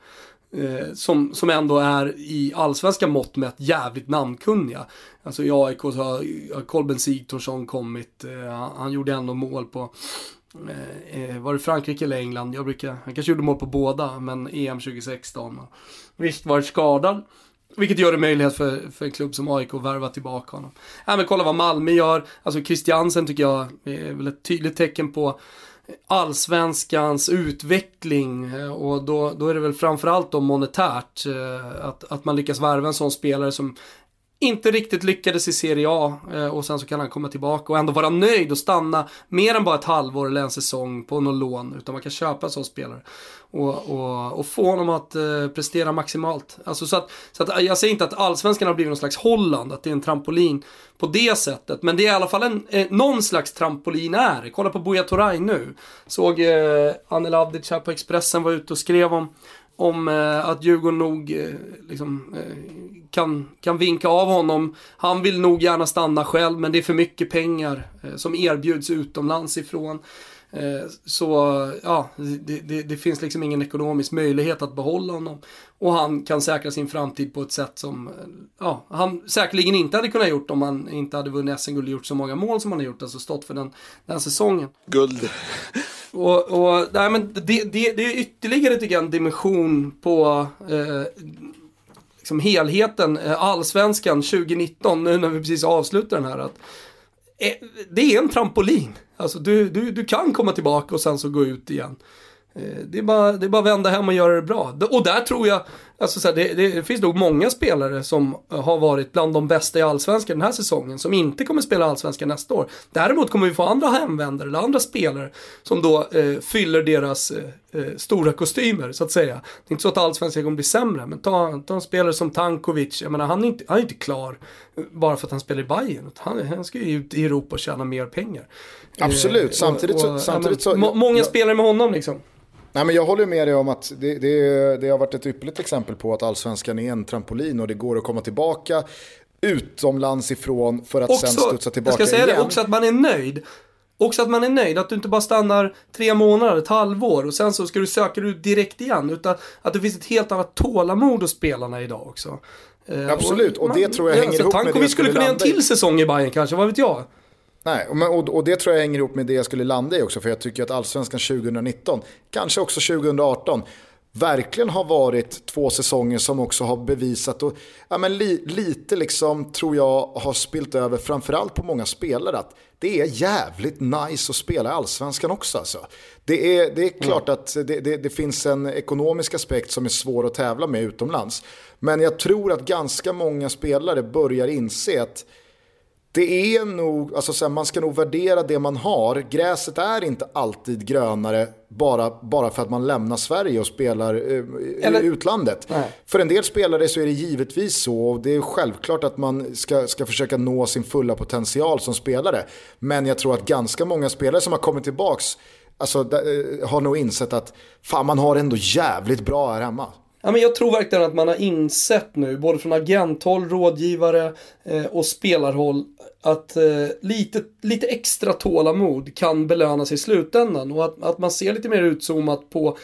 B: Eh, som, som ändå är i allsvenska mått mätt jävligt namnkunniga. Alltså i AIK så har Kolben Sigthorsson kommit, eh, han, han, gjorde ändå mål på eh, eh, var det Frankrike eller England? Jag brukar, han kanske gjorde mål på båda, men EM 2016. Visst var det skadad. Vilket gör det möjligt för, för en klubb som AIK att värva tillbaka honom. Ja, men kolla vad Malmö gör. Alltså Christiansen tycker jag är väl ett tydligt tecken på allsvenskans utveckling eh, och då, då är det väl framförallt då monetärt eh, att, att man lyckas värva en sån spelare som inte riktigt lyckades i Serie A eh, och sen så kan han komma tillbaka och ändå vara nöjd och stanna mer än bara ett halvår eller en säsong på någon lån utan man kan köpa en sån spelare och, och, och få honom att eh, prestera maximalt. Alltså så att, så att eh, jag säger inte att allsvenskan har blivit någon slags Holland, att det är en trampolin på det sättet, men det är i alla fall en, eh, någon slags trampolin är. Kolla på Buya Turay nu. Såg eh, Anel Avdic här på Expressen var ute och skrev om om eh, att Djurgården nog eh, liksom, eh, kan, kan vinka av honom. Han vill nog gärna stanna själv men det är för mycket pengar eh, som erbjuds utomlands ifrån. Eh, så ja, det, det, det, finns liksom ingen ekonomisk möjlighet att behålla honom. Och han kan säkra sin framtid på ett sätt som eh, ja, han säkerligen inte hade kunnat gjort om han inte hade vunnit SM-guld och gjort så många mål som han har gjort, alltså stått för den, den säsongen.
C: Guld.
B: Och, och nej, men det, det, det är ytterligare tycker jag en dimension på eh, liksom helheten, eh, allsvenskan 2019, nu när vi precis avslutar den här. Att, eh, det är en trampolin. Alltså du, du, du kan komma tillbaka och sen så gå ut igen. Eh, det är, bara, det är bara att vända hem och göra det bra. Och där tror jag, alltså så här, det, det, finns nog många spelare som har varit bland de bästa i Allsvenskan den här säsongen, som inte kommer spela Allsvenskan nästa år. Däremot kommer vi få andra hemvändare, eller andra spelare, som då eh, fyller deras eh, eh, stora kostymer, så att säga. Det är inte så att Allsvenskan kommer bli sämre, men ta, ta en spelare som Tankovic, jag menar han är inte, han är inte klar eh, bara för att han spelar i Bayern. Han, han ska ju ut i Europa och tjäna mer pengar.
A: Absolut, samtidigt så... Samtidigt så
B: må, många spelare med honom liksom.
A: Nej, men jag håller med dig om att det, det, det har varit ett ypperligt exempel på att allsvenskan är en trampolin och det går att komma tillbaka utomlands ifrån för att
B: också,
A: sen studsa tillbaka
B: Jag ska säga
A: igen.
B: det också att man är nöjd. Också att man är nöjd, att du inte bara stannar tre månader, ett halvår och sen så ska du söka ut direkt igen. Utan att det finns ett helt annat tålamod hos spelarna idag också.
A: Eh, Absolut, och, och det tror jag hänger ihop med det
B: vi skulle kunna göra en till säsong i Bayern kanske, vad vet jag?
A: Nej, och, och, det tror jag hänger ihop med det jag skulle landa i också. För jag tycker att allsvenskan 2019, kanske också 2018, verkligen har varit två säsonger som också har bevisat och ja, men li, lite liksom tror jag har spilt över framförallt på många spelare att det är jävligt nice att spela i allsvenskan också. Alltså. Det, är, det är klart mm. att det, det, det, finns en ekonomisk aspekt som är svår att tävla med utomlands. Men jag tror att ganska många spelare börjar inse att det är nog, alltså så här, man ska nog värdera det man har. Gräset är inte alltid grönare bara, bara för att man lämnar Sverige och spelar eh, Eller, i utlandet. Nej. För en del spelare så är det givetvis så och det är självklart att man ska, ska försöka nå sin fulla potential som spelare. Men jag tror att ganska många spelare som har kommit tillbaks alltså, eh, har nog insett att fan man har ändå jävligt bra här hemma.
B: Ja, men jag tror verkligen att man har insett nu, både från agenthåll, rådgivare eh, och spelarhåll, att eh, lite, lite extra tålamod kan belönas i slutändan. Och att, att man ser lite mer utzoomat på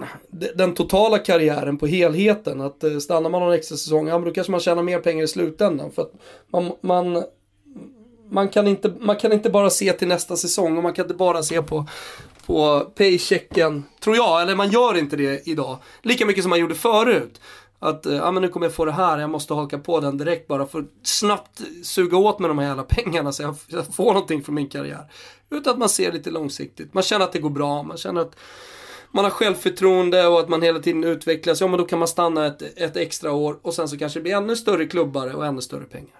B: eh, den totala karriären, på helheten. Att eh, stannar man någon extra säsong, ja men då kanske man tjänar mer pengar i slutändan. För att man, man, man, kan inte, man kan inte bara se till nästa säsong och man kan inte bara se på, på paychecken, tror jag, eller man gör inte det idag. Lika mycket som man gjorde förut. Att, eh, ja men nu kommer jag få det här, jag måste haka på den direkt bara för att snabbt suga åt mig de här jävla pengarna så jag, jag får någonting från min karriär. Utan att man ser lite långsiktigt. Man känner att det går bra, man känner att man har självförtroende och att man hela tiden utvecklas. Ja men då kan man stanna ett, ett extra år och sen så kanske det blir ännu större klubbar och ännu större pengar.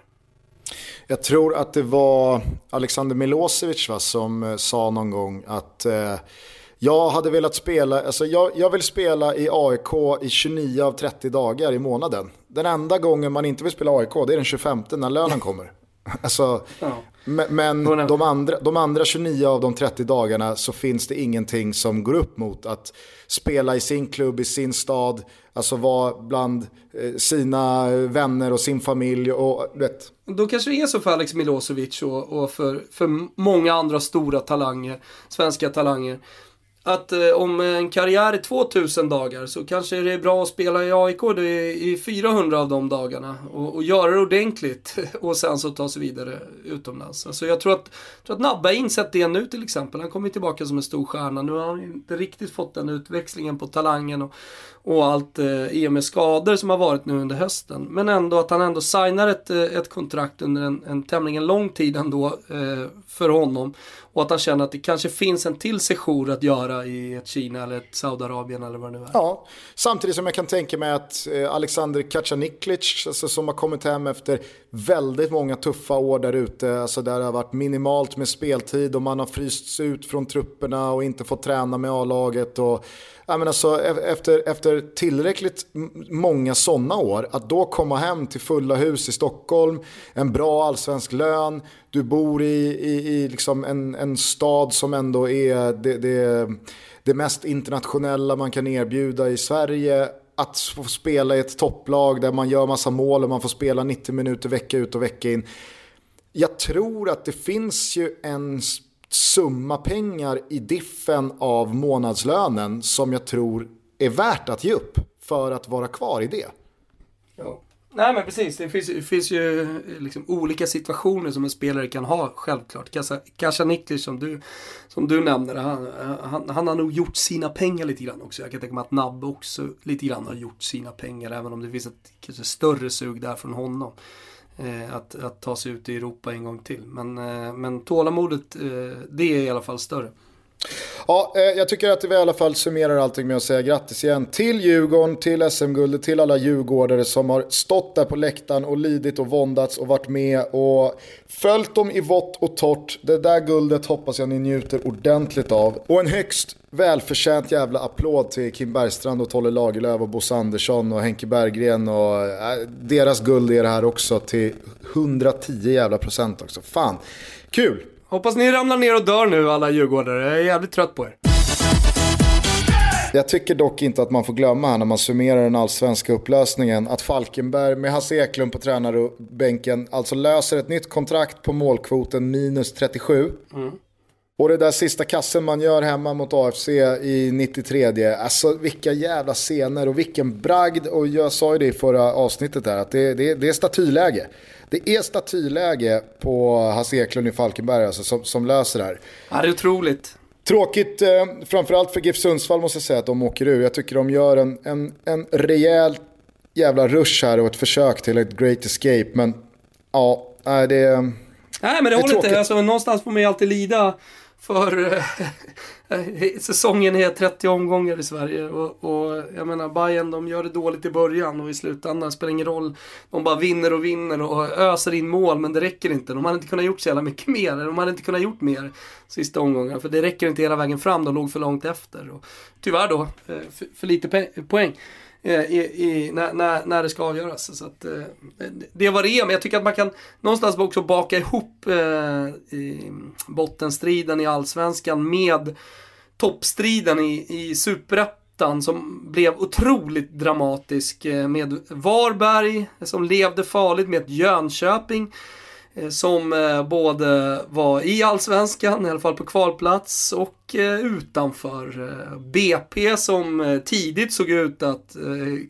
A: Jag tror att det var Alexander Milosevic va, som eh, sa någon gång att eh, jag hade velat spela, alltså jag, jag vill spela i AIK i 29 av 30 dagar i månaden. Den enda gången man inte vill spela AIK det är den 25 när lönen kommer. Alltså, ja. Men de andra, de andra 29 av de 30 dagarna så finns det ingenting som går upp mot att spela i sin klubb, i sin stad, alltså vara bland eh, sina vänner och sin familj. Och, vet.
B: Då kanske det är så för Alex Milosevic och, och för, för många andra stora talanger, svenska talanger att eh, om en karriär är 2000 dagar så kanske det är bra att spela i AIK i 400 av de dagarna och, och göra det ordentligt och sen så ta sig vidare utomlands. Alltså jag tror att, tror att Nabba har insett det nu till exempel. Han kommer tillbaka som en stor stjärna. Nu har han inte riktigt fått den utväxlingen på talangen och, och allt eh, i och med skador som har varit nu under hösten. Men ändå att han ändå signar ett, eh, ett kontrakt under en, en tämligen lång tid ändå eh, för honom. Och att han känner att det kanske finns en till sejour att göra i ett Kina eller ett Saudiarabien eller vad det nu är.
A: Ja, samtidigt som jag kan tänka mig att eh, Alexander Kacaniklic, alltså, som har kommit hem efter väldigt många tuffa år där ute, alltså där det har varit minimalt med speltid och man har frysts ut från trupperna och inte fått träna med A-laget. Och, jag menar så, alltså, e-, efter, efter tillräckligt många sådana år, att då komma hem till fulla hus i Stockholm, en bra allsvensk lön, du bor i, i, i liksom en, en stad som ändå är det, det, det mest internationella man kan erbjuda i Sverige. Att få spela i ett topplag där man gör massa mål och man får spela 90 minuter vecka ut och vecka in. Jag tror att det finns ju en summa pengar i diffen av månadslönen som jag tror är värt att ge upp för att vara kvar i det.
B: Ja. Nej men precis, det finns, det finns ju liksom olika situationer som en spelare kan ha självklart. Kasha Niklic som du, som du nämner, han, han, han, har nog gjort sina pengar lite grann också. Jag kan tänka mig att Nabbe också lite grann har gjort sina pengar även om det finns ett kanske större sug där från honom. Eh, att, att ta sig ut i Europa en gång till. Men, eh, men tålamodet, eh, det är i alla fall större.
A: Ja, eh, jag tycker att vi i alla fall summerar allting med att säga grattis igen till Djurgården, till SM-guldet, till alla djurgårdare som har stått där på läktaren och lidit och våndats och varit med och följt dem i vått och torrt. Det där guldet hoppas jag ni njuter ordentligt av. Och en högst välförtjänt jävla applåd till Kim Bergstrand och Tolle Lagerlöf och Bosse Andersson och Henke Berggren och äh, deras guld är det här också till 110 jävla procent också. Fan, kul!
B: Hoppas ni ramlar ner och dör nu alla djurgårdare. Jag är jävligt trött på er.
A: Jag tycker dock inte att man får glömma här när man summerar den allsvenska upplösningen att Falkenberg med Hasse Eklund på tränarbänken alltså löser ett nytt kontrakt på målkvoten minus 37. Mm. Och det där sista kassen man gör hemma mot AFC i 93. Alltså vilka jävla scener och vilken bragd. Och jag sa ju det i förra avsnittet där att det, det, det är statyläge. Det är statyläge på Hasse Eklund i Falkenberg alltså, som, som löser det här.
B: Ja, det är otroligt.
A: Tråkigt, eh, framförallt för GIF Sundsvall måste jag säga att de åker ur. Jag tycker de gör en, en, en rejäl jävla rush här och ett försök till ett great escape. Men ja, det,
B: Nej men det,
A: det
B: håller inte. Alltså, någonstans får man ju alltid lida för eh, säsongen är 30 omgångar i Sverige och, och jag menar Bayern de gör det dåligt i början och i slutändan spelar ingen roll. De bara vinner och vinner och öser in mål men det räcker inte. De hade inte kunnat gjort så jävla mycket mer. De hade inte kunnat gjort mer sista omgången för det räcker inte hela vägen fram. De låg för långt efter. Och, tyvärr då, eh, för, för lite poäng. Eh, I, i, när, när, när det ska avgöras. Så att, eh, det var det är, men jag tycker att man kan någonstans också baka ihop eh, i bottenstriden i allsvenskan med toppstriden i, i superettan som blev otroligt dramatisk eh, med Varberg som levde farligt med ett Jönköping som eh, både var i Allsvenskan, i alla fall på kvalplats, och eh, utanför. BP som tidigt såg ut att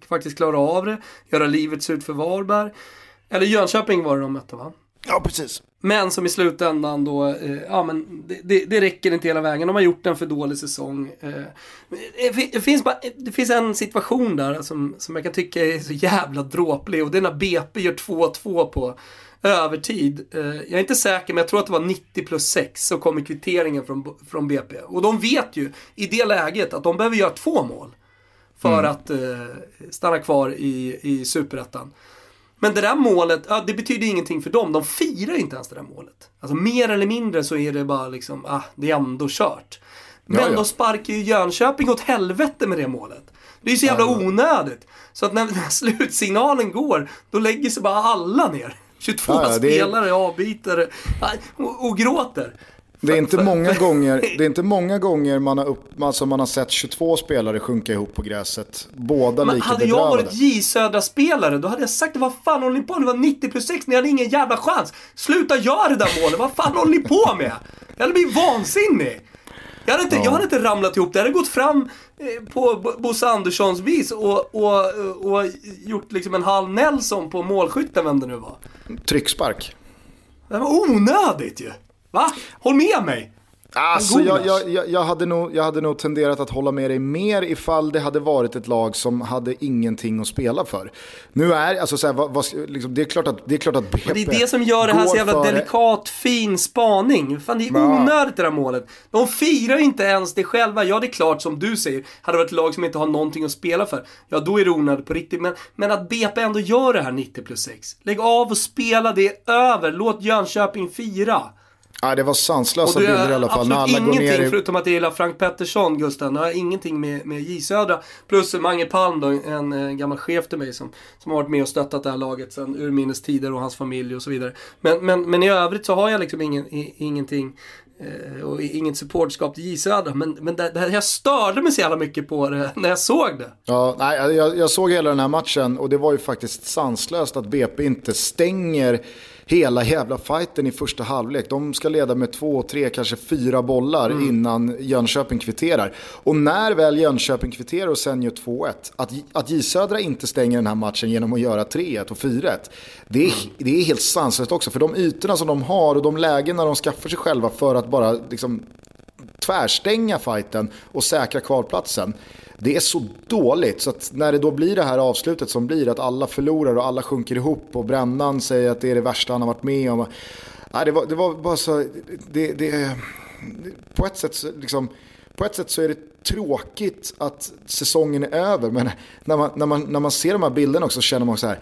B: faktiskt klara av det, göra livet surt för Varberg. Eller Jönköping var det de mötte va?
A: Ja, precis.
B: Men som i slutändan då, ja men det, det, det, räcker inte hela vägen. De har gjort en för dålig säsong. det, finns bara, det finns en situation där som, som jag kan tycka är så jävla dråplig och det är när BP gör 2-2 på övertid. Eh, jag är inte säker, men jag tror att det var 90 plus 6 så kommer kvitteringen från, från BP. Och de vet ju i det läget att de behöver göra två mål för mm. att eh, stanna kvar i, i superettan. Men det där målet, ja, det betyder ingenting för dem. De firar inte ens det där målet. Alltså mer eller mindre så är det bara liksom, ah, det är ändå kört. Men ja, ja. de sparkar ju Jönköping åt helvete med det målet. Det är ju så jävla onödigt. Så att när slutsignalen går, då lägger sig bara alla ner. 22 ja, spelare är... avbytare och, och gråter.
A: Det är, inte många gånger, det är inte många gånger man har, upp, alltså man har sett 22 spelare sjunka ihop på gräset. Båda Men lika
B: hade jag varit J Södra-spelare då hade jag sagt vad fan håller ni på med? Det var 90 plus 6, ni hade ingen jävla chans. Sluta göra det där målet, vad fan håller ni på med? Jag hade blivit vansinnig. Jag hade, inte, ja. jag hade inte ramlat ihop, det hade gått fram eh, på Bosse Anderssons vis och, och, och gjort liksom en halv Nelson på målskytten, vem det nu var.
A: Tryckspark.
B: Det var onödigt ju. Va? Håll med mig!
A: Alltså, jag, jag, jag, hade nog, jag hade nog tenderat att hålla med dig mer ifall det hade varit ett lag som hade ingenting att spela för. Nu är alltså så här, vad, vad, liksom, det är klart att det är klart att
B: BP Det är det som gör det här så jävla för... delikat, fin spaning. Fan, det är onödigt det där målet. De firar inte ens det själva. Ja, det är klart som du säger, hade det varit ett lag som inte har någonting att spela för, ja då är det onödigt på riktigt. Men, men att BP ändå gör det här 90 plus 6. Lägg av och spela, det är över. Låt Jönköping fira.
A: Ja, det var sanslösa bilder i alla fall. När alla
B: ingenting,
A: går ner
B: i... förutom att jag gillar Frank Pettersson, Gusten. Jag har ingenting med, med J Södra. Plus Mange Palm då, en, en eh, gammal chef till mig som, som har varit med och stöttat det här laget sedan urminnes tider och hans familj och så vidare. Men, men, men i övrigt så har jag liksom ingen, ingenting eh, och inget supportskap till J Södra. Men, men det, det, jag störde mig så jävla mycket på det när jag såg det.
A: Ja, nej, jag, jag såg hela den här matchen och det var ju faktiskt sanslöst att BP inte stänger hela jävla fighten i första halvlek. De ska leda med två, tre, kanske fyra bollar mm. innan Jönköping kvitterar. Och när väl Jönköping kvitterar och sen gör 2-1, att, att J Södra inte stänger den här matchen genom att göra 3-1 och 4-1, det är, mm. det är helt sanslöst också. För de ytorna som de har och de lägena de skaffar sig själva för att bara liksom, tvärstänga fighten och säkra kvalplatsen. Det är så dåligt så att när det då blir det här avslutet som blir att alla förlorar och alla sjunker ihop och Brännan säger att det är det värsta han har varit med om. Nej, det, var, det var bara så, det, det, på ett sätt liksom, på ett sätt så är det tråkigt att säsongen är över men när man, när man, när man ser de här bilderna också känner man så här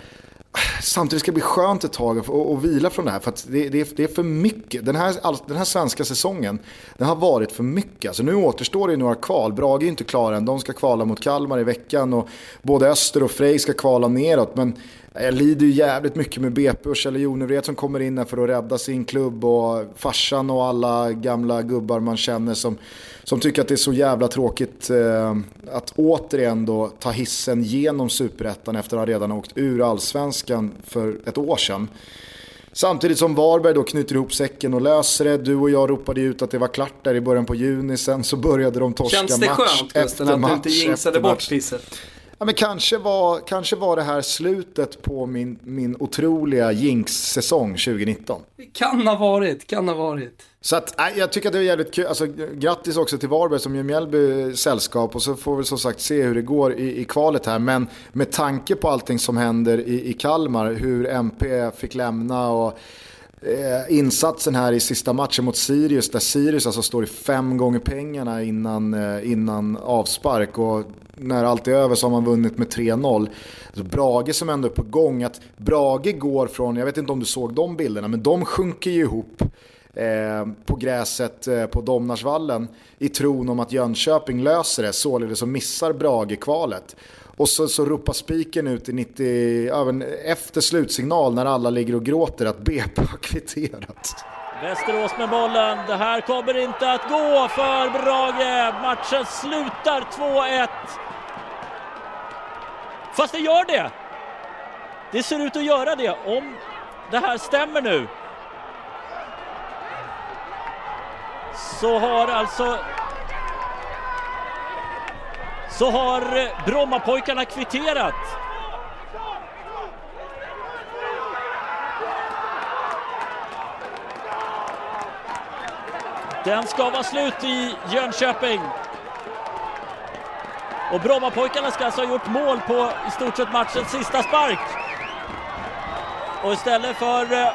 A: samtidigt ska det bli skönt ett tag att och vila från det här. För att det, det, det, är för mycket. Den här, den här svenska säsongen, den har varit för mycket. Alltså nu återstår det några kval. Brage är inte klara än. De ska kvala mot Kalmar i veckan. Och både Öster och Frej ska kvala neråt. Men jag lider ju jävligt mycket med BP och Kjell Jonevred som kommer in här för att rädda sin klubb. Och farsan och alla gamla gubbar man känner som som tycker att det är så jävla tråkigt eh, att återigen då ta hissen genom superettan efter att ha redan åkt ur allsvenskan för ett år sedan. Samtidigt som Varberg då knyter ihop säcken och löser det. Du och jag ropade ut att det var klart där i början på juni. Sen så började de torska
B: Känns det
A: match
B: skönt
A: efter
B: Gusten att
A: match
B: du inte jinxade
A: efter
B: bort
A: match.
B: pisset?
A: Ja, men kanske, var, kanske var det här slutet på min, min otroliga jinx-säsong 2019.
B: Kan ha varit, kan ha varit.
A: Så att, nej, jag tycker att det är jävligt kul. Alltså, grattis också till Varberg som gör Mjällby sällskap och så får vi som sagt se hur det går i, i kvalet här. Men med tanke på allting som händer i, i Kalmar, hur MP fick lämna och eh, insatsen här i sista matchen mot Sirius där Sirius alltså står i fem gånger pengarna innan, eh, innan avspark och när allt är över så har man vunnit med 3-0. Alltså, Brage som ändå är på gång, att Brage går från, jag vet inte om du såg de bilderna, men de sjunker ju ihop eh, på gräset eh, på Domnarsvallen i tron om att Jönköping löser det, således så missar Brage kvalet. Och så, så ropar spiken ut i 90, även efter slutsignal när alla ligger och gråter att BP har kvitterat.
F: Västerås med bollen. Det här kommer inte att gå för Brage. Matchen slutar 2-1. Fast det gör det. Det ser ut att göra det om det här stämmer nu. Så har alltså så har eh, Brommapojkarna kvitterat. Den ska vara slut i Jönköping. Och Brommapojkarna ska alltså ha gjort mål på i stort sett matchens sista spark. Och istället för eh,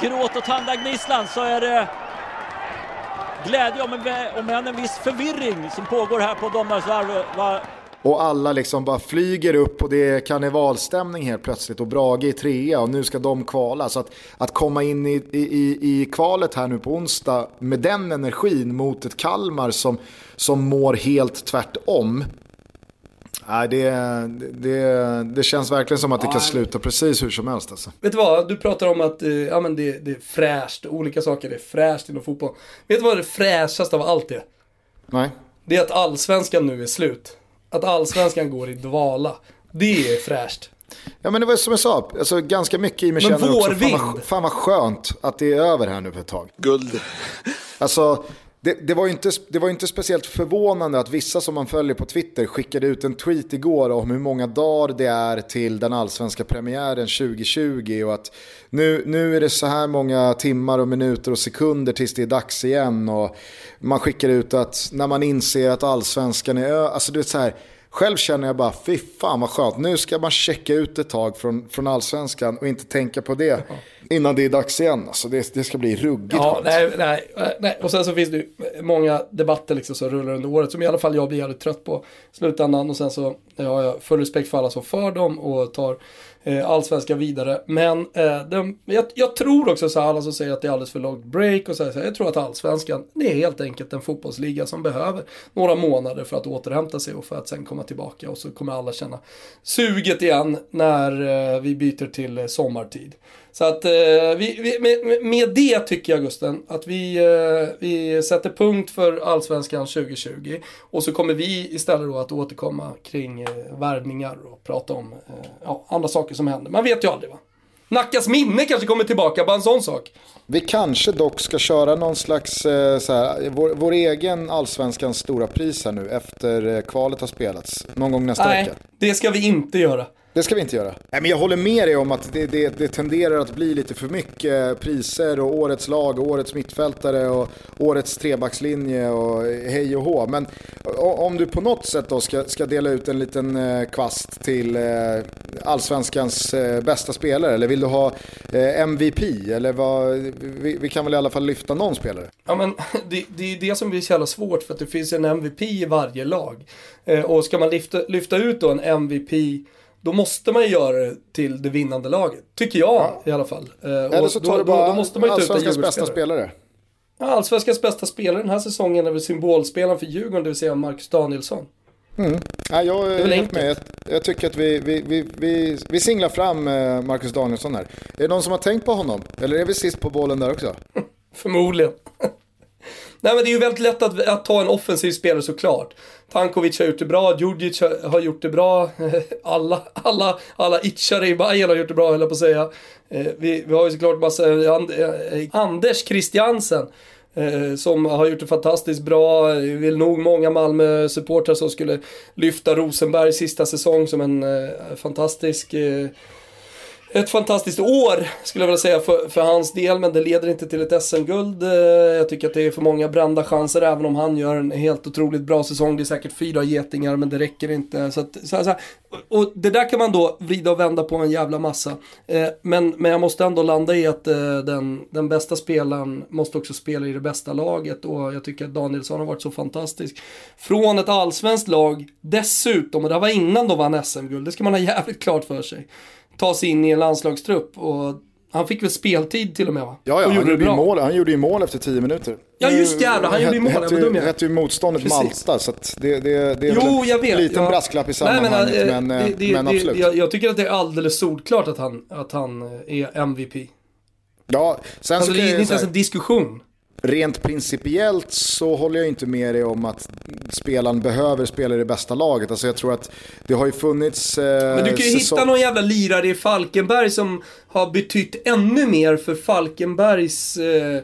F: gråt och tandagnisslan så är det glädje om en, om en, en viss förvirring som pågår här på Domnarsvarv.
A: Och alla liksom bara flyger upp och det är karnevalstämning helt plötsligt och Brage är trea och nu ska de kvala. Så att, att komma in i, i, i kvalet här nu på onsdag med den energin mot ett Kalmar som, som mår helt tvärtom. Nej, det, det, det känns verkligen som att det kan sluta precis hur som helst. Alltså.
B: Vet du vad, du pratar om att eh, ja, men det, det är fräscht, olika saker är fräscht inom fotboll. Vet du vad det fräschaste av allt är?
A: Nej.
B: Det är att allsvenskan nu är slut. Att allsvenskan går i dvala. Det är fräscht.
A: Ja men det var som jag sa, alltså, ganska mycket i mig
B: Men
A: känner också, fan vad, fan vad skönt att det är över här nu för ett tag.
C: Guld.
A: Alltså, det, det, var ju inte, det var ju inte speciellt förvånande att vissa som man följer på Twitter skickade ut en tweet igår om hur många dagar det är till den allsvenska premiären 2020 och att nu, nu är det så här många timmar och minuter och sekunder tills det är dags igen och man skickar ut att när man inser att allsvenskan är ö, alltså du vet så här, själv känner jag bara fy fan vad skönt, nu ska man checka ut ett tag från, från allsvenskan och inte tänka på det innan det är dags igen. Alltså det, det ska bli ruggigt
B: Ja,
A: skönt.
B: nej, nej, nej. Och sen så finns det ju många debatter liksom som rullar under året som i alla fall jag blir jävligt trött på slutändan. Och sen så har jag full respekt för alla som för dem och tar eh, allsvenska vidare. Men eh, den, jag, jag tror också så här, alla som säger att det är alldeles för långt break och så här, så här, jag tror att allsvenskan, det är helt enkelt en fotbollsliga som behöver några månader för att återhämta sig och för att sen komma tillbaka. Och så kommer alla känna suget igen när eh, vi byter till eh, sommartid. Så att eh, vi, vi, med, med det tycker jag Gusten att vi, eh, vi sätter punkt för Allsvenskan 2020. Och så kommer vi istället då att återkomma kring eh, värvningar och prata om eh, ja, andra saker som händer. Man vet ju aldrig va. Nackas minne kanske kommer tillbaka, bara en sån sak.
A: Vi kanske dock ska köra någon slags, eh, så här, vår, vår egen allsvenskans stora pris här nu efter eh, kvalet har spelats. Någon gång nästa
B: Nej,
A: vecka.
B: det ska vi inte göra.
A: Det ska vi inte göra. Nej, men jag håller med dig om att det, det, det tenderar att bli lite för mycket priser och årets lag och årets mittfältare och årets trebackslinje och hej och hå. Men om du på något sätt då ska, ska dela ut en liten eh, kvast till eh, allsvenskans eh, bästa spelare eller vill du ha eh, MVP eller vad, vi, vi kan väl i alla fall lyfta någon spelare.
B: Ja men det, det är ju det som blir så jävla svårt för att det finns en MVP i varje lag. Eh, och ska man lyfta, lyfta ut då en MVP då måste man ju göra det till det vinnande laget. Tycker jag i alla fall. Eh,
A: Eller så
B: då,
A: tar du
B: då,
A: bara
B: då måste man ju
A: allsvenskans bästa spelare.
B: Ja, Allsvenskans bästa spelare den här säsongen är väl symbolspelaren för Djurgården, det vill säga Marcus Danielsson.
A: Ja, jag är helt med. Jag tycker att vi, vi, vi, vi, vi singlar fram eh, Marcus Danielsson här. Är det någon som har tänkt på honom? Eller är vi sist på bollen där också?
B: Förmodligen. Nej men det är ju väldigt lätt att, att ta en offensiv spelare såklart. Tankovic har gjort det bra, Djurdjic har, gjort det bra, alla, alla, alla itchare i Bayern har gjort det bra höll jag på att säga. Eh, vi, vi har ju såklart massa, eh, eh, Anders Christiansen. Som har gjort det fantastiskt bra. Det vill nog många Malmö-supportrar som skulle lyfta Rosenberg sista säsong som en fantastisk ett fantastiskt år skulle jag vilja säga för, för hans del, men det leder inte till ett SM-guld. Eh, jag tycker att det är för många brända chanser, även om han gör en helt otroligt bra säsong. Det är säkert fyra getingar, men det räcker inte. Så att, så här, så här. Och det där kan man då vrida och vända på en jävla massa. Eh, men, men jag måste ändå landa i att eh, den, den bästa spelaren måste också spela i det bästa laget och jag tycker att Danielsson har varit så fantastisk. Från ett allsvenskt lag, dessutom, och det här var innan de vann SM-guld, det ska man ha jävligt klart för sig ta sig in i en landslagstrupp. Och han fick väl speltid till och med va?
A: Ja, ja han, gjorde mål, han gjorde ju mål efter tio minuter.
B: Ja just jävlar, han gjorde ju mål.
A: Hette ju, hette ju motståndet Precis. Malta, så det, det, det är
B: jo, vet,
A: en liten ja. brasklapp i sammanhanget. Nej, men, men, det, det, men absolut.
B: Jag, jag, tycker att det är alldeles solklart att han, att han är MVP.
A: Ja, sen
B: alltså,
A: så
B: det är inte ens en diskussion.
A: Rent principiellt så håller jag inte med dig om att spelaren behöver spela i det bästa laget. Alltså jag tror att det har ju funnits... Eh,
B: Men du kan ju säsong... hitta någon jävla lirare i Falkenberg som har betytt ännu mer för Falkenbergs eh,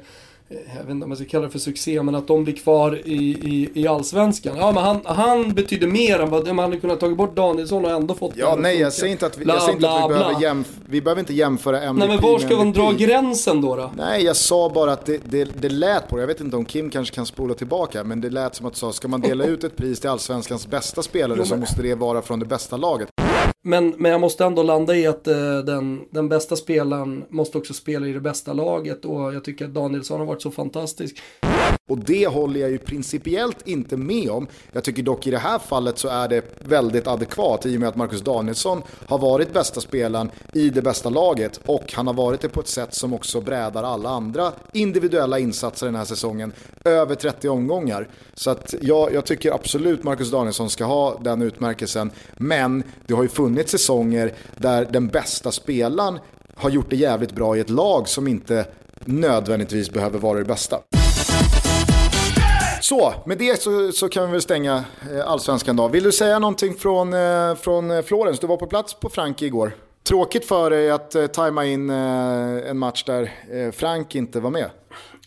B: jag vet inte om man ska kalla det för succé, men att de blir kvar i, i, i Allsvenskan. Ja, men han, han betyder mer än vad man hade kunnat ta bort Danielsson och ändå fått
A: Ja, nej, jag säger inte att vi, bla, jag säger inte att vi, behöver, jämf vi behöver inte jämföra MVP
B: Nej, men var ska man dra gränsen då, då?
A: Nej, jag sa bara att det, det, det lät på det. Jag vet inte om Kim kanske kan spola tillbaka, men det lät som att du sa, ska man dela ut ett pris till Allsvenskans bästa spelare så måste det vara från det bästa laget.
B: Men, men jag måste ändå landa i att eh, den, den bästa spelaren måste också spela i det bästa laget och jag tycker att Danielsson har varit så fantastisk.
A: Och det håller jag ju principiellt inte med om. Jag tycker dock i det här fallet så är det väldigt adekvat i och med att Marcus Danielsson har varit bästa spelaren i det bästa laget och han har varit det på ett sätt som också brädar alla andra individuella insatser den här säsongen över 30 omgångar. Så att jag, jag tycker absolut Marcus Danielsson ska ha den utmärkelsen. Men det har ju funnits säsonger där den bästa spelaren har gjort det jävligt bra i ett lag som inte nödvändigtvis behöver vara det bästa. Så, med det så, så, kan vi väl stänga eh, allsvenskan då. Vill du säga någonting från, eh, från eh, Florens? Du var på plats på Frank igår. Tråkigt för dig att tajma in en match där Frank inte var med.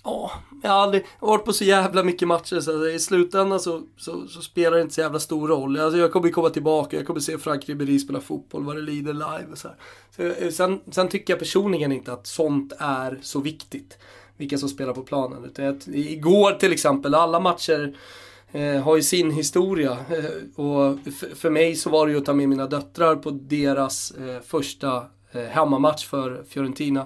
B: Ja, jag har aldrig varit på så jävla mycket matcher så i slutändan så, så, så, spelar det inte så jävla stor roll. Alltså jag kommer komma tillbaka, jag kommer se Frank Ribéry spela fotboll vad det lider live och så, så eh, sen, sen, tycker jag personligen inte att sånt är så viktigt vilka som spelar på planen. Utan att, igår till exempel, alla matcher eh, har ju sin historia. Eh, och för mig så var det ju att ta med mina döttrar på deras eh, första Eh, hemmamatch för Fiorentina.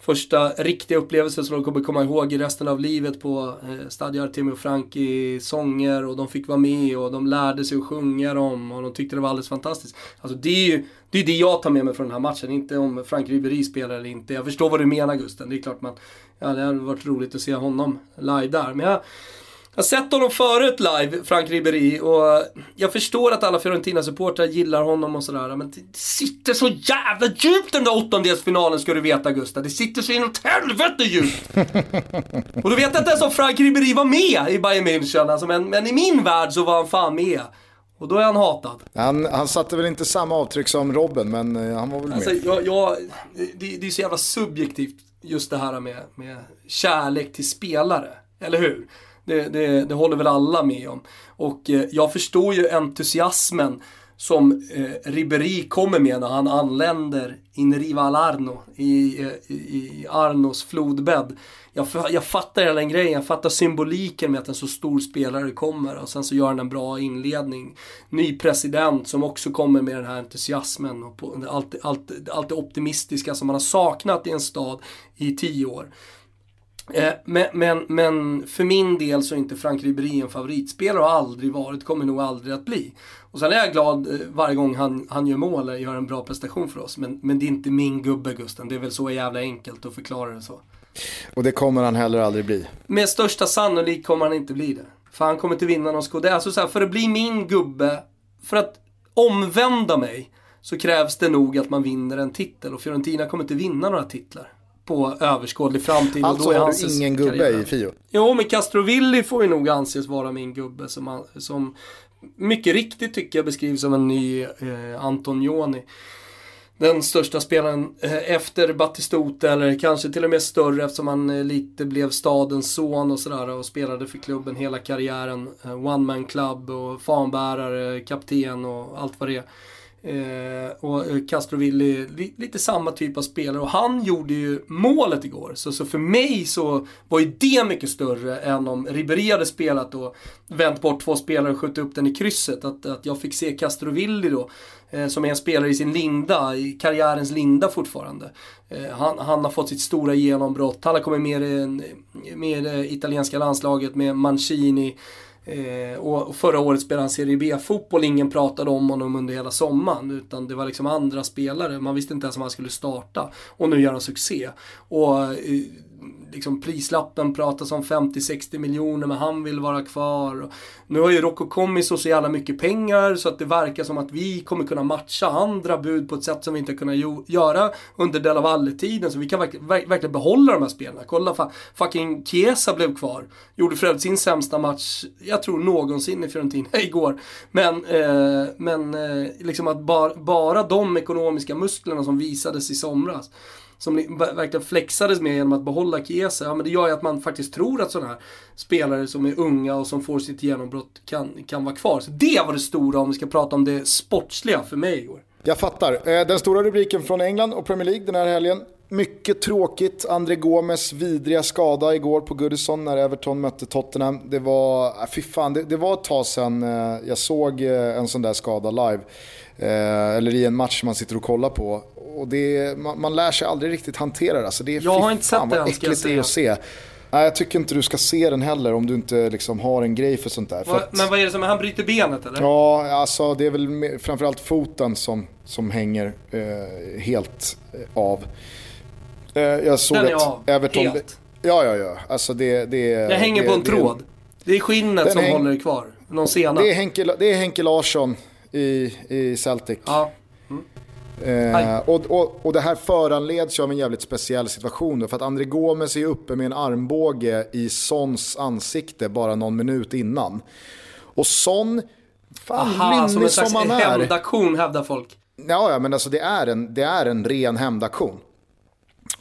B: Första riktiga upplevelsen som de kommer komma ihåg i resten av livet på eh, Stadio Artemio Franki sånger och de fick vara med och de lärde sig att sjunga dem och de tyckte det var alldeles fantastiskt. Alltså det är ju det, är det jag tar med mig från den här matchen, inte om Frank Ribéry spelar eller inte. Jag förstår vad du menar Gusten, det är klart man, ja det hade varit roligt att se honom live där. Men jag, jag har sett honom förut live, Frank Ribéry, och jag förstår att alla Fiorentina-supportrar gillar honom och sådär, men det sitter så jävla djupt den där åttondelsfinalen ska du veta Gustav. Det sitter så inåt helvete djupt! och du vet inte ens om Frank Ribéry var med i Bayern München, alltså, men, men i min värld så var han fan med. Och då är han hatad.
A: Han, han satte väl inte samma avtryck som Robben, men uh, han var väl
B: alltså,
A: med.
B: Jag, jag, det, det är så jävla subjektivt, just det här med, med kärlek till spelare. Eller hur? Det, det, det håller väl alla med om. Och eh, jag förstår ju entusiasmen som eh, Ribéry kommer med när han anländer in Riva Arno i, eh, i, i Arnos flodbädd. Jag, jag fattar hela den grejen, jag fattar symboliken med att en så stor spelare kommer och sen så gör han en bra inledning. Ny president som också kommer med den här entusiasmen och på, allt, allt, allt det optimistiska som man har saknat i en stad i tio år. Eh, men, men, men, för min del så är inte Frank Ribéry en favoritspelare och har aldrig varit, kommer nog aldrig att bli. Och sen är jag glad eh, varje gång han, han gör mål eller gör en bra prestation för oss. Men, men det är inte min gubbe Gusten, det är väl så jävla enkelt att förklara det så.
A: Och det kommer han heller aldrig bli.
B: Med största sannolikhet kommer han inte bli det. För han kommer inte vinna någon skådespel. Alltså så här, för att bli min gubbe, för att omvända mig, så krävs det nog att man vinner en titel. Och Fiorentina kommer inte vinna några titlar. På överskådlig framtid.
A: Alltså har du ingen gubbe karriär. i Fio?
B: Jo, men Castrovilli får ju nog anses vara min gubbe som, som mycket riktigt tycker jag beskrivs som en ny eh, Antonioni den största spelaren eh, efter Battistuta eller kanske till och med större eftersom han eh, lite blev stadens son och sådär och spelade för klubben hela karriären. Eh, one man club och fanbärare, kapten och allt vad det är. Eh, och eh, Castrovilli, li, lite samma typ av spelare. Och han gjorde ju målet igår. Så, så för mig så var ju det mycket större än om Ribéry hade spelat och vänt bort två spelare och skjutit upp den i krysset. Att, att jag fick se Castrovilli då, eh, som är en spelare i sin linda, i karriärens linda fortfarande. Eh, han, han, har fått sitt stora genombrott. Han har kommit med i det italienska landslaget med Mancini. Eh, och förra året spelade han Serie B-fotboll, ingen pratade om honom under hela sommaren. Utan det var liksom andra spelare, man visste inte ens om han skulle starta. Och nu gör han succé. Och eh, liksom prislappen pratas om 50-60 miljoner men han vill vara kvar. Nu har ju Rocco Commiso så jävla mycket pengar så att det verkar som att vi kommer kunna matcha andra bud på ett sätt som vi inte har kunnat göra under Della Valle-tiden. Så vi kan verkligen, verkligen behålla de här spelarna. Kolla, fucking Chiesa blev kvar. Gjorde för övrigt sin sämsta match, jag tror någonsin i Fiorentina igår. Men, eh, men eh, liksom att bar, bara de ekonomiska musklerna som visades i somras som verkligen flexades med genom att behålla Chiesa, ja men det gör ju att man faktiskt tror att sådana här spelare som är unga och som får sitt genombrott kan, kan vara kvar. Så det var det stora om vi ska prata om det sportsliga för mig igår.
A: Jag fattar. Eh, den stora rubriken från England och Premier League den här helgen. Mycket tråkigt. André Gomes vidriga skada igår på Goodison när Everton mötte Tottenham. Det var, eh, fy fan, det, det var ett tag sedan eh, jag såg en sån där skada live. Eller i en match man sitter och kollar på och det, man, man, lär sig aldrig riktigt hantera det. Alltså det är
B: jag har inte sett
A: det än, ska jag säga. att se. Nej, jag tycker inte du ska se den heller om du inte liksom har en grej för sånt där.
B: Va, att, men vad är det som, han bryter benet eller?
A: Ja, alltså det är väl framförallt foten som, som hänger eh, helt eh, av. Eh, jag såg
B: den är av, Everton, helt?
A: Ja, ja, ja. Alltså det, det,
B: det hänger
A: det,
B: på en det, tråd. Det är skinnet som häng, håller kvar. Någon sena.
A: Det är Henke, det är Henke Larsson i, i Celtic.
B: Ja.
A: Eh, och, och, och det här föranleds ju av en jävligt speciell situation då, för att André Gomes är uppe med en armbåge i Sons ansikte bara någon minut innan. Och Son, fan Aha, som, en slags som han är.
B: hämndaktion hävdar folk.
A: Ja, ja, men alltså det är en, det är en ren hämndaktion.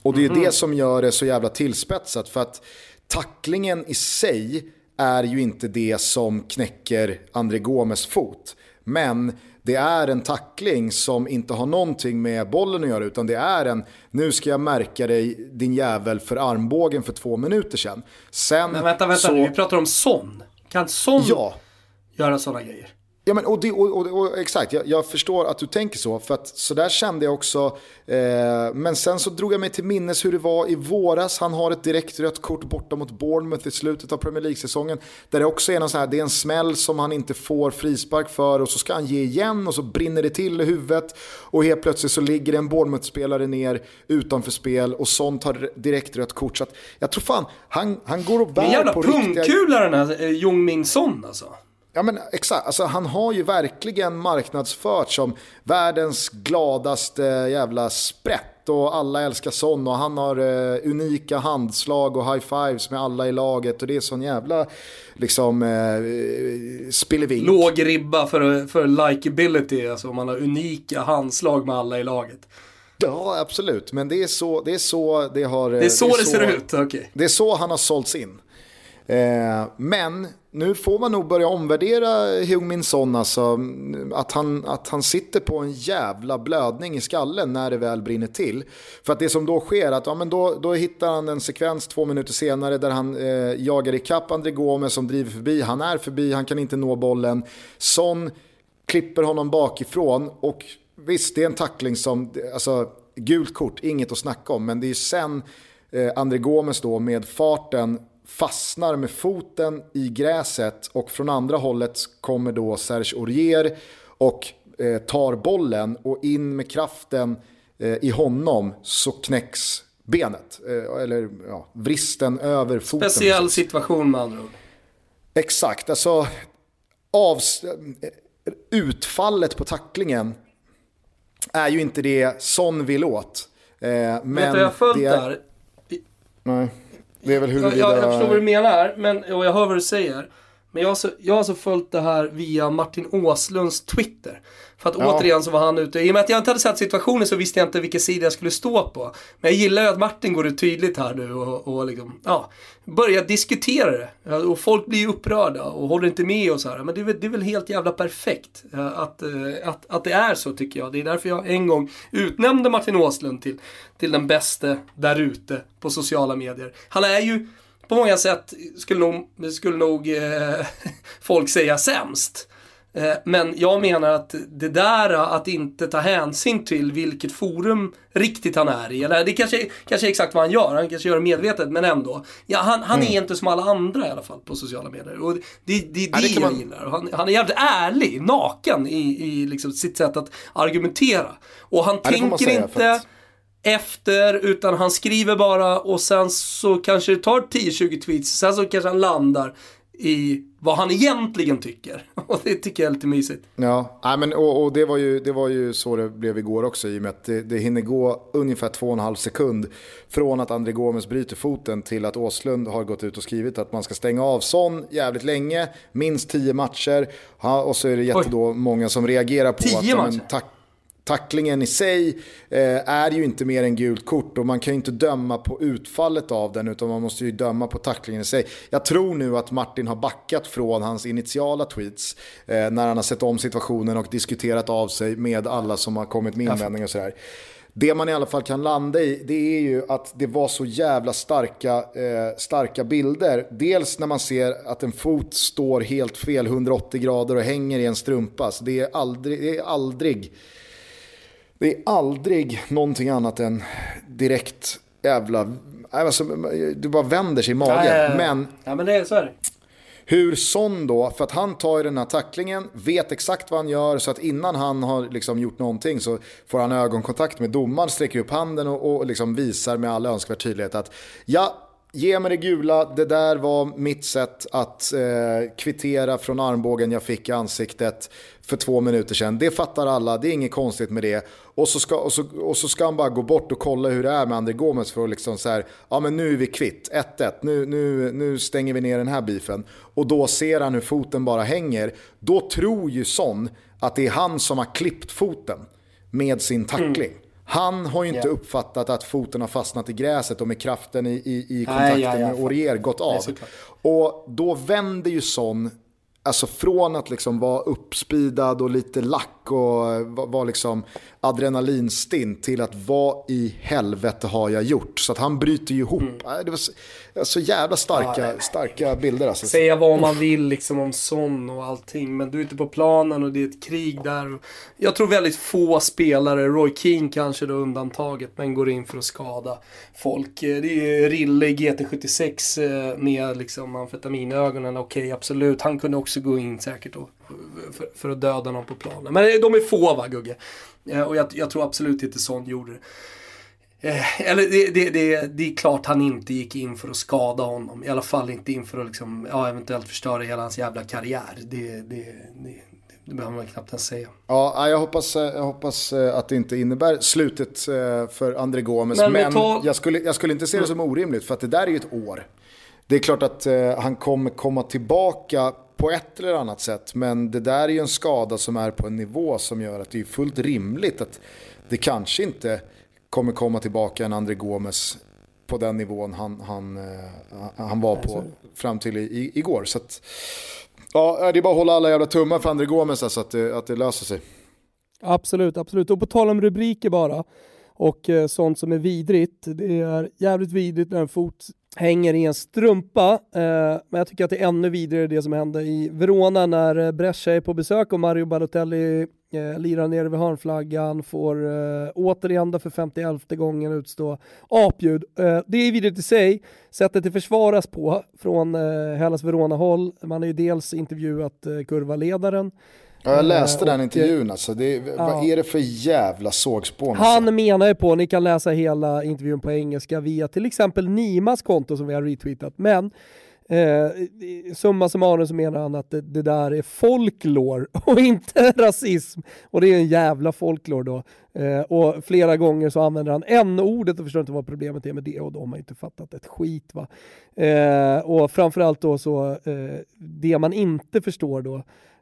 A: Och det är mm -hmm. det som gör det så jävla tillspetsat, för att tacklingen i sig är ju inte det som knäcker André Gomes fot. Men det är en tackling som inte har någonting med bollen att göra utan det är en nu ska jag märka dig din jävel för armbågen för två minuter sedan. Sen
B: Men vänta, vänta
A: så...
B: nu, vi pratar om sån. Kan sån ja. göra sådana grejer?
A: Ja, men, och, det, och, och, och exakt, jag, jag, förstår att du tänker så. För att så där kände jag också. Eh, men sen så drog jag mig till minnes hur det var i våras. Han har ett direkt rött kort borta mot Bournemouth i slutet av Premier League-säsongen. Där det också är någon här, det är en smäll som han inte får frispark för. Och så ska han ge igen och så brinner det till i huvudet. Och helt plötsligt så ligger en Bournemouth-spelare ner utanför spel. Och sånt har direkt rött kort. Så att jag tror fan, han, han går och bär på riktiga...
B: En jävla pungkula den här eh, Jong Min Son alltså.
A: Ja men exakt, alltså, han har ju verkligen marknadsfört som världens gladaste jävla sprätt och alla älskar sån och han har eh, unika handslag och high-fives med alla i laget och det är sån jävla liksom eh, spillevink.
B: Låg ribba för, för likability, alltså om man har unika handslag med alla i laget.
A: Ja, absolut. Men det är så det, är så det har...
B: Det är så det, är det så, ser ut, okej. Okay.
A: Det är så han har sålts in. Eh, men nu får man nog börja omvärdera Heung-Min Son. Alltså, att, han, att han sitter på en jävla blödning i skallen när det väl brinner till. För att det som då sker, att ja, men då, då hittar han en sekvens två minuter senare där han eh, jagar ikapp André Gomes som driver förbi. Han är förbi, han kan inte nå bollen. Son klipper honom bakifrån och visst, det är en tackling som, alltså gult kort, inget att snacka om. Men det är sen eh, André Gomes då med farten fastnar med foten i gräset och från andra hållet kommer då Serge Aurier och eh, tar bollen och in med kraften eh, i honom så knäcks benet. Eh, eller ja, vristen över foten.
B: Speciell situation med andra ord.
A: Exakt, alltså avs utfallet på tacklingen är ju inte det Son vill åt.
B: Eh, men Vet du, jag har följt det är... där
A: Nej. Det är väl
B: Jag,
A: huruvida...
B: jag, jag förstår vad du menar, men, och jag hör vad du säger. Men jag har, så, jag har så följt det här via Martin Åslunds Twitter. För att
A: Ja.
B: återigen så var han ute, i och med att jag inte hade sett situationen så visste jag inte vilken sida jag skulle stå på. Men jag gillar ju att Martin går ut tydligt här nu och, och liksom, ja, börjar diskutera det. Och folk blir ju upprörda och håller inte med och så här. Men det är väl, det är väl helt jävla perfekt eh, att, eh, att, att det är så tycker jag. Det är därför jag en gång utnämnde Martin Åslund till, till den bästa där ute på sociala medier. Han är ju på många sätt, skulle nog, skulle nog eh, folk säga sämst. Eh, Men jag menar att det där att inte ta hänsyn till vilket forum riktigt han är i, eller det kanske, kanske är exakt vad han gör, han kanske gör det medvetet, men ändå. Ja, han, han är inte som alla andra i alla fall på sociala medier. Och det, det, det är
A: Ja, det
B: jag
A: man-
B: gillar. Han, han är jävligt ärlig, naken i, i liksom sitt sätt att argumentera. Och han
A: Ja,
B: tänker
A: säga,
B: inte efter, utan han skriver bara och sen så kanske det tar 10-20 tweets, sen så kanske han landar i vad han egentligen tycker. Och det tycker jag är lite mysigt.
A: Ja, nej, men, och, och det, var ju, det var ju så det blev igår också i och med att det, det hinner gå ungefär två och en halv sekund från att André Gomes bryter foten till att Åslund har gått ut och skrivit att man ska stänga av sån jävligt länge, minst tio matcher. Och så är det jättedå många som reagerar på
B: Tio
A: att ja,
B: matcher?
A: men, tack, tacklingen i sig eh, är ju inte mer än gult kort och man kan ju inte döma på utfallet av den utan man måste ju döma på tacklingen i sig. Jag tror nu att Martin har backat från hans initiala tweets eh, när han har sett om situationen och diskuterat av sig med alla som har kommit med invändningar och sådär. Det man i alla fall kan landa i det är ju att det var så jävla starka, eh, starka bilder. Dels när man ser att en fot står helt fel 180 grader och hänger i en strumpa. Så det är aldrig, det är aldrig det är aldrig någonting annat än direkt jävla... Alltså, du bara vänder sig i magen. Men
B: Ja men det är så är det.
A: hur Son då, för att han tar ju den här tacklingen, vet exakt vad han gör så att innan han har liksom gjort någonting så får han ögonkontakt med domaren, sträcker upp handen och, och liksom visar med all önskvärd tydlighet att ja, ge mig det gula, det där var mitt sätt att eh, kvittera från armbågen jag fick i ansiktet för två minuter sedan. Det fattar alla, det är inget konstigt med det. Och så ska, och så, och så ska han bara gå bort och kolla hur det är med André Gomes för att liksom så här, ja men nu är vi kvitt, 1-1, nu, nu, nu stänger vi ner den här beefen. Och då ser han hur foten bara hänger. Då tror ju Son att det är han som har klippt foten med sin tackling. Han har ju inte
B: Ja.
A: uppfattat att foten har fastnat i gräset och med kraften i, i, i
B: Nej,
A: kontakten
B: ja,
A: med Aurier gått av.
B: såklart.
A: och då vänder ju Son, alltså från att liksom vara uppspidad och lite lack och vara var liksom adrenalinstinn till att vad i helvete har jag gjort? Så att han bryter ju ihop. Nej, Det var så, jävla starka, starka bilder alltså.
B: Säga vad man vill liksom om Son och allting. Men du är ute på planen och det är ett krig där. Jag tror väldigt få spelare, Roy Keane kanske då undantaget, men går in för att skada folk. Eh, Det är Rille i GT76 eh, med liksom amfetaminögonen. Okej, absolut. Han kunde också gå in säkert då, för, för att döda någon på planen. Men de är få va, Gugge? Eh, Och jag, jag tror absolut inte Son gjorde det. Eh, eller det, det, det, det är klart han inte gick in för att skada honom. I alla fall inte in för att liksom, ja, eventuellt förstöra hela hans jävla karriär. Det, det, det, behöver man knappt ens säga.
A: Ja, jag hoppas, eh, jag hoppas eh, att det inte innebär slutet för André Gomes.
B: Men
A: Men,
B: tal-
A: jag, skulle, jag skulle inte se det som orimligt för att det där är ju ett år. Det är klart att han kommer komma tillbaka på ett eller annat sätt. Men det där är ju en skada som är på en nivå som gör att det är fullt rimligt att det kanske inte kommer komma tillbaka en André Gomes på den nivån han, han, eh, han var på fram till i, igår. Så att, ja, det är bara att hålla alla jävla tummar för André Gomes alltså, att, det, att det löser sig.
G: Absolut, absolut. Och på tal om rubriker bara och eh, sånt som är vidrigt. Det är jävligt vidrigt när en fot hänger i en strumpa. Eh, men jag tycker att det är ännu vidrigare det som hände i Verona när eh, Brescia är på besök och Mario Balotelli eh, lirar nere vid hörnflaggan, får eh, återigen då för 51 gången utstå apljud. Eh, det är vidrigt i sig. Sättet det försvaras på från eh, Hellas Verona-håll. Man har ju dels intervjuat eh, kurvaledaren
A: Ja, jag läste
G: Eh,
A: den
G: och,
A: intervjun alltså. Det, Vad är det för jävla sågspån? alltså?
G: Han menar ju på, ni kan läsa hela intervjun på engelska via till exempel Nimas konto som vi har retweetat, men
B: Eh, summa summarum så menar han att det, det, där är folklore och inte rasism. Och det är en jävla folklore då. Eh, och flera gånger så använder han n-ordet och förstår inte vad problemet är med det och de har inte fattat ett skit. Va? Eh, och framförallt då så, eh, det man inte förstår då,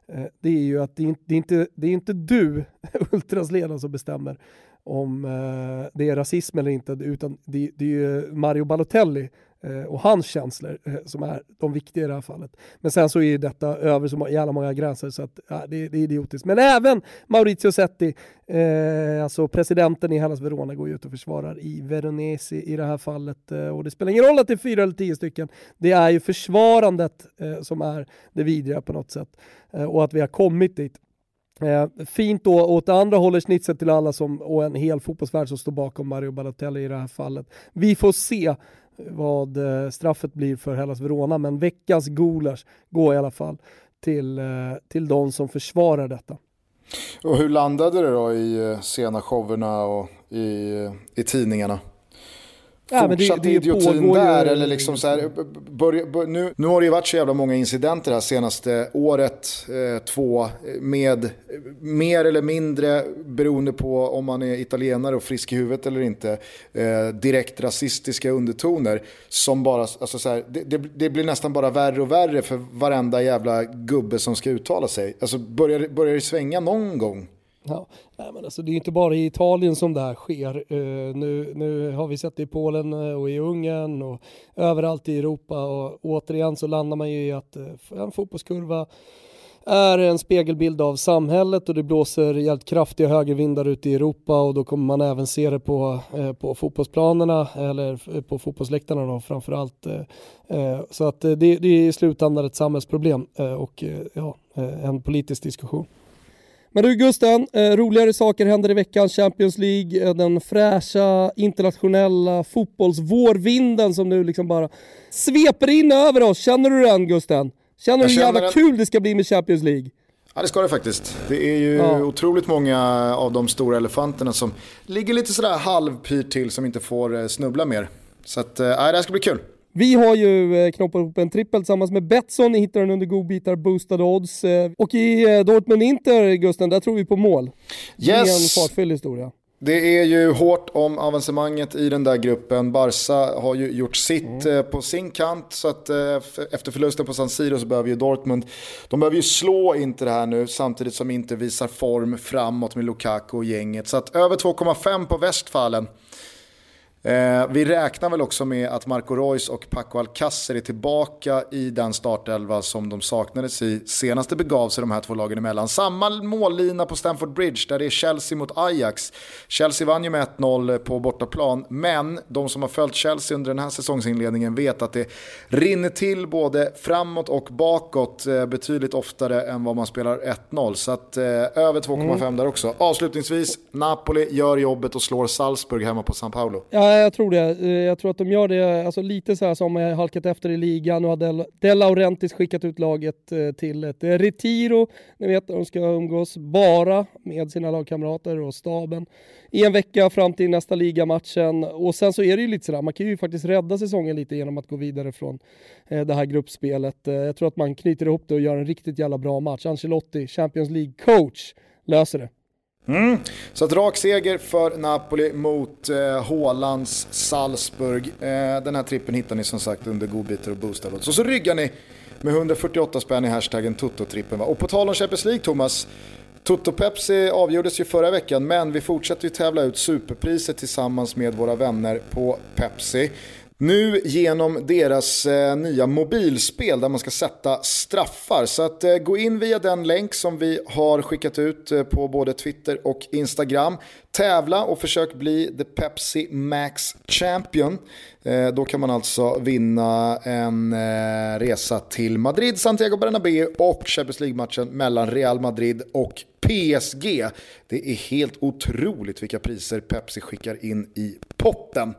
B: eh, det är ju att det är, det är, inte, det är inte du, Ultras ledare, som bestämmer om eh, det är rasism eller inte, utan det, det är ju Mario Balotelli Eh, och hans känslor eh, som är de viktiga i det här fallet. Men sen så är detta över så jävla många gränser så att ja, det, det, är idiotiskt. Men även Maurizio Setti, eh, alltså presidenten i Hellas Verona, går ju ut och försvarar i Veronesi i det här fallet. Eh, och det spelar ingen roll att det är fyra eller tio stycken. Det är ju försvarandet eh, som är det vidriga på något sätt. Eh, och att vi har kommit dit. Eh, fint då åt andra hållet snitset till alla som, och en hel fotbollsvärld som står bakom Mario Balotelli i det här fallet. Vi får se vad eh, straffet blir för Hellas Verona, men veckans gulasch går i alla fall till, eh, till de som försvarar detta.
A: Och hur landade det då i eh, sena showerna och i, i tidningarna? Ja, fortsatt det, det idiotin där? Ju... Eller liksom så här, börja, bör, nu, nu har det ju varit så jävla många incidenter det här senaste året, eh, två, med mer eller mindre, beroende på om man är italienare och frisk i huvudet eller inte, eh, direkt rasistiska undertoner. Som bara, alltså så här, det, det, det, blir nästan bara värre och värre för varenda jävla gubbe som ska uttala sig. Alltså börjar, börjar det svänga någon gång?
B: Ja, nej, men alltså, det är inte bara i Italien som det här sker. Uh, nu, nu har vi sett det i Polen eh, och i Ungern och överallt i Europa och återigen så landar man ju i att uh, en fotbollskurva är en spegelbild av samhället och det blåser jävligt kraftiga högervindar ute i Europa och då kommer man även se det på, eh, på fotbollsplanerna eller på fotbollsläktarna då framförallt. Eh, så att det, det är i slutändan ett samhällsproblem eh, och ja, en politisk diskussion. Men du Gusten, eh, roligare saker händer i veckan. Champions League, eh, den fräscha internationella fotbollsvårvinden som nu liksom bara sveper in över oss. Känner du den Gusten? Känner du hur jävla den... kul det ska bli med Champions League?
A: Ja det ska det faktiskt. Det är ju ja. otroligt många av de stora elefanterna som ligger lite sådär halvpyrt till som inte får eh, snubbla mer. Så att, äh, det här ska bli kul.
B: Vi har ju eh, knoppat ihop en trippel tillsammans med Betsson. Ni hittar den under godbitar, boostade odds. Eh, och i eh, Dortmund-Inter, Gusten, där tror vi på mål.
A: Yes. Det är
B: en fartfylld historia.
A: Det är ju hårt om avancemanget i den där gruppen. Barca har ju gjort sitt mm. på sin kant. Så att efter förlusten på San Siro så behöver ju Dortmund, de behöver ju slå Inter här nu samtidigt som Inter visar form framåt med Lukaku och gänget. Så att över 2,5 på Westfalen. Eh, vi räknar väl också med att Marco Reus och Paco Alcacer är tillbaka i den startelva som de saknades i. Senaste begav sig de här två lagen emellan. Samma mållina på Stamford Bridge där det är Chelsea mot Ajax. Chelsea vann ju med 1-0 på bortaplan, men de som har följt Chelsea under den här säsongsinledningen vet att det rinner till både framåt och bakåt eh, betydligt oftare än vad man spelar 1-0. Så att eh, över 2,5 mm. där också. Avslutningsvis, Napoli gör jobbet och slår Salzburg hemma på San Paolo.
B: Ja, jag tror det. Eh, jag tror att de gör det alltså lite så här som har halkat efter i ligan. och har De, De Laurentiis skickat ut laget eh, till ett retiro. Ni vet, de ska umgås bara med sina lagkamrater och staben i en vecka fram till nästa ligamatchen. Och sen så är det ju lite sådär, man kan ju faktiskt rädda säsongen lite genom att gå vidare från eh, det här gruppspelet. Jag tror att man knyter ihop det och gör en riktigt jävla bra match. Ancelotti, Champions League-coach, löser det.
A: Mm. Så att rak seger för Napoli mot eh, Hålands Salzburg. Eh, den här trippen hittar ni som sagt under godbitar och boostad. Så så ryggar ni med 148 spänn i hashtaggen Toto-trippen. Och på tal om Champions League Thomas, Toto Pepsi avgjordes ju förra veckan men vi fortsätter ju tävla ut superpriset tillsammans med våra vänner på Pepsi. Nu genom deras eh, nya mobilspel där man ska sätta straffar. Så att eh, gå in via den länk som vi har skickat ut eh, på både Twitter och Instagram. Tävla och försök bli the Pepsi Max Champion. Eh, då kan man alltså vinna en eh, resa till Madrid, Santiago Bernabéu och Champions League-matchen mellan Real Madrid och PSG. Det är helt otroligt vilka priser Pepsi skickar in i potten.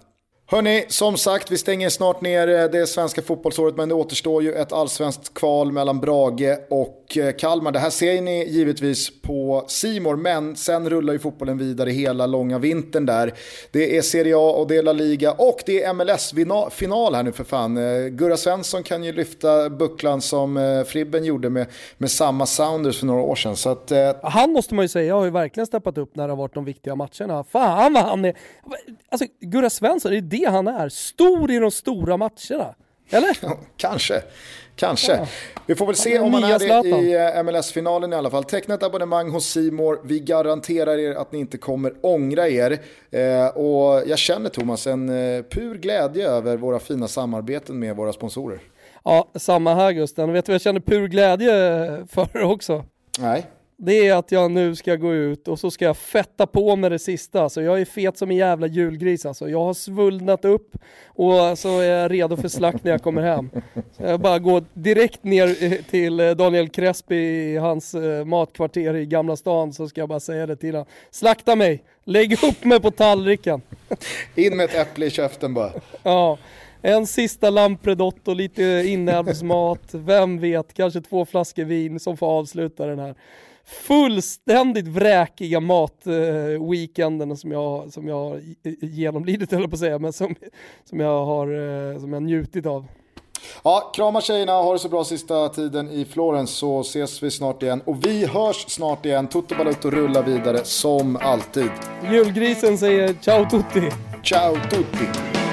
A: Hörni, som sagt, vi stänger snart ner eh, det svenska fotbollsåret men det återstår ju ett allsvenskt kval mellan Brage och eh, Kalmar. Det här ser ni givetvis på Simor, men sen rullar ju fotbollen vidare hela långa vintern där. Det är Serie A och det är La Liga och det är MLS-final här nu för fan. Eh, Gurra Svensson kan ju lyfta bucklan som Fribben gjorde med, med samma Sounders för några år sedan. Så att,
B: Han måste man ju säga har ju verkligen steppat upp när det har varit de viktiga matcherna. Fan vad han är... Alltså Gurra Svensson, det är det han är. Stor i de stora matcherna. Eller?
A: kanske. Kanske. Ja. Vi får väl se om han är det i eh, MLS-finalen i alla fall. Teckna ett abonnemang hos Simor. Vi garanterar er att ni inte kommer ångra er. Eh, och jag känner Thomas en eh, pur glädje över våra fina samarbeten med våra sponsorer.
B: Ja, samma här Gusten. Vet du vad jag känner pur glädje för också?
A: Nej
B: det är att jag nu ska gå ut och så ska jag fetta på med det sista. Alltså jag är fet som en jävla julgris alltså. Jag har svullnat upp och så är jag redo för slakt när jag kommer hem. Så jag bara går direkt ner till Daniel Crespi i hans eh, matkvarter i Gamla stan så ska jag bara säga det till honom. Slakta mig! Lägg upp mig på tallriken!
A: In med ett äpple i käften bara.
B: Ja. En sista lampredott och lite inälvsmat. Vem vet, kanske två flaskor vin som får avsluta den här fullständigt vräkiga matweekenden som jag, som jag har genomlidit, eller på att säga, men som, som, jag har uh, som jag njutit av.
A: Ja, krama tjejerna, ha det så bra sista tiden i Florens så ses vi snart igen. Och vi hörs snart igen. Toto Balutto rullar vidare som alltid.
B: Julgrisen säger ciao tutti.
A: Ciao tutti.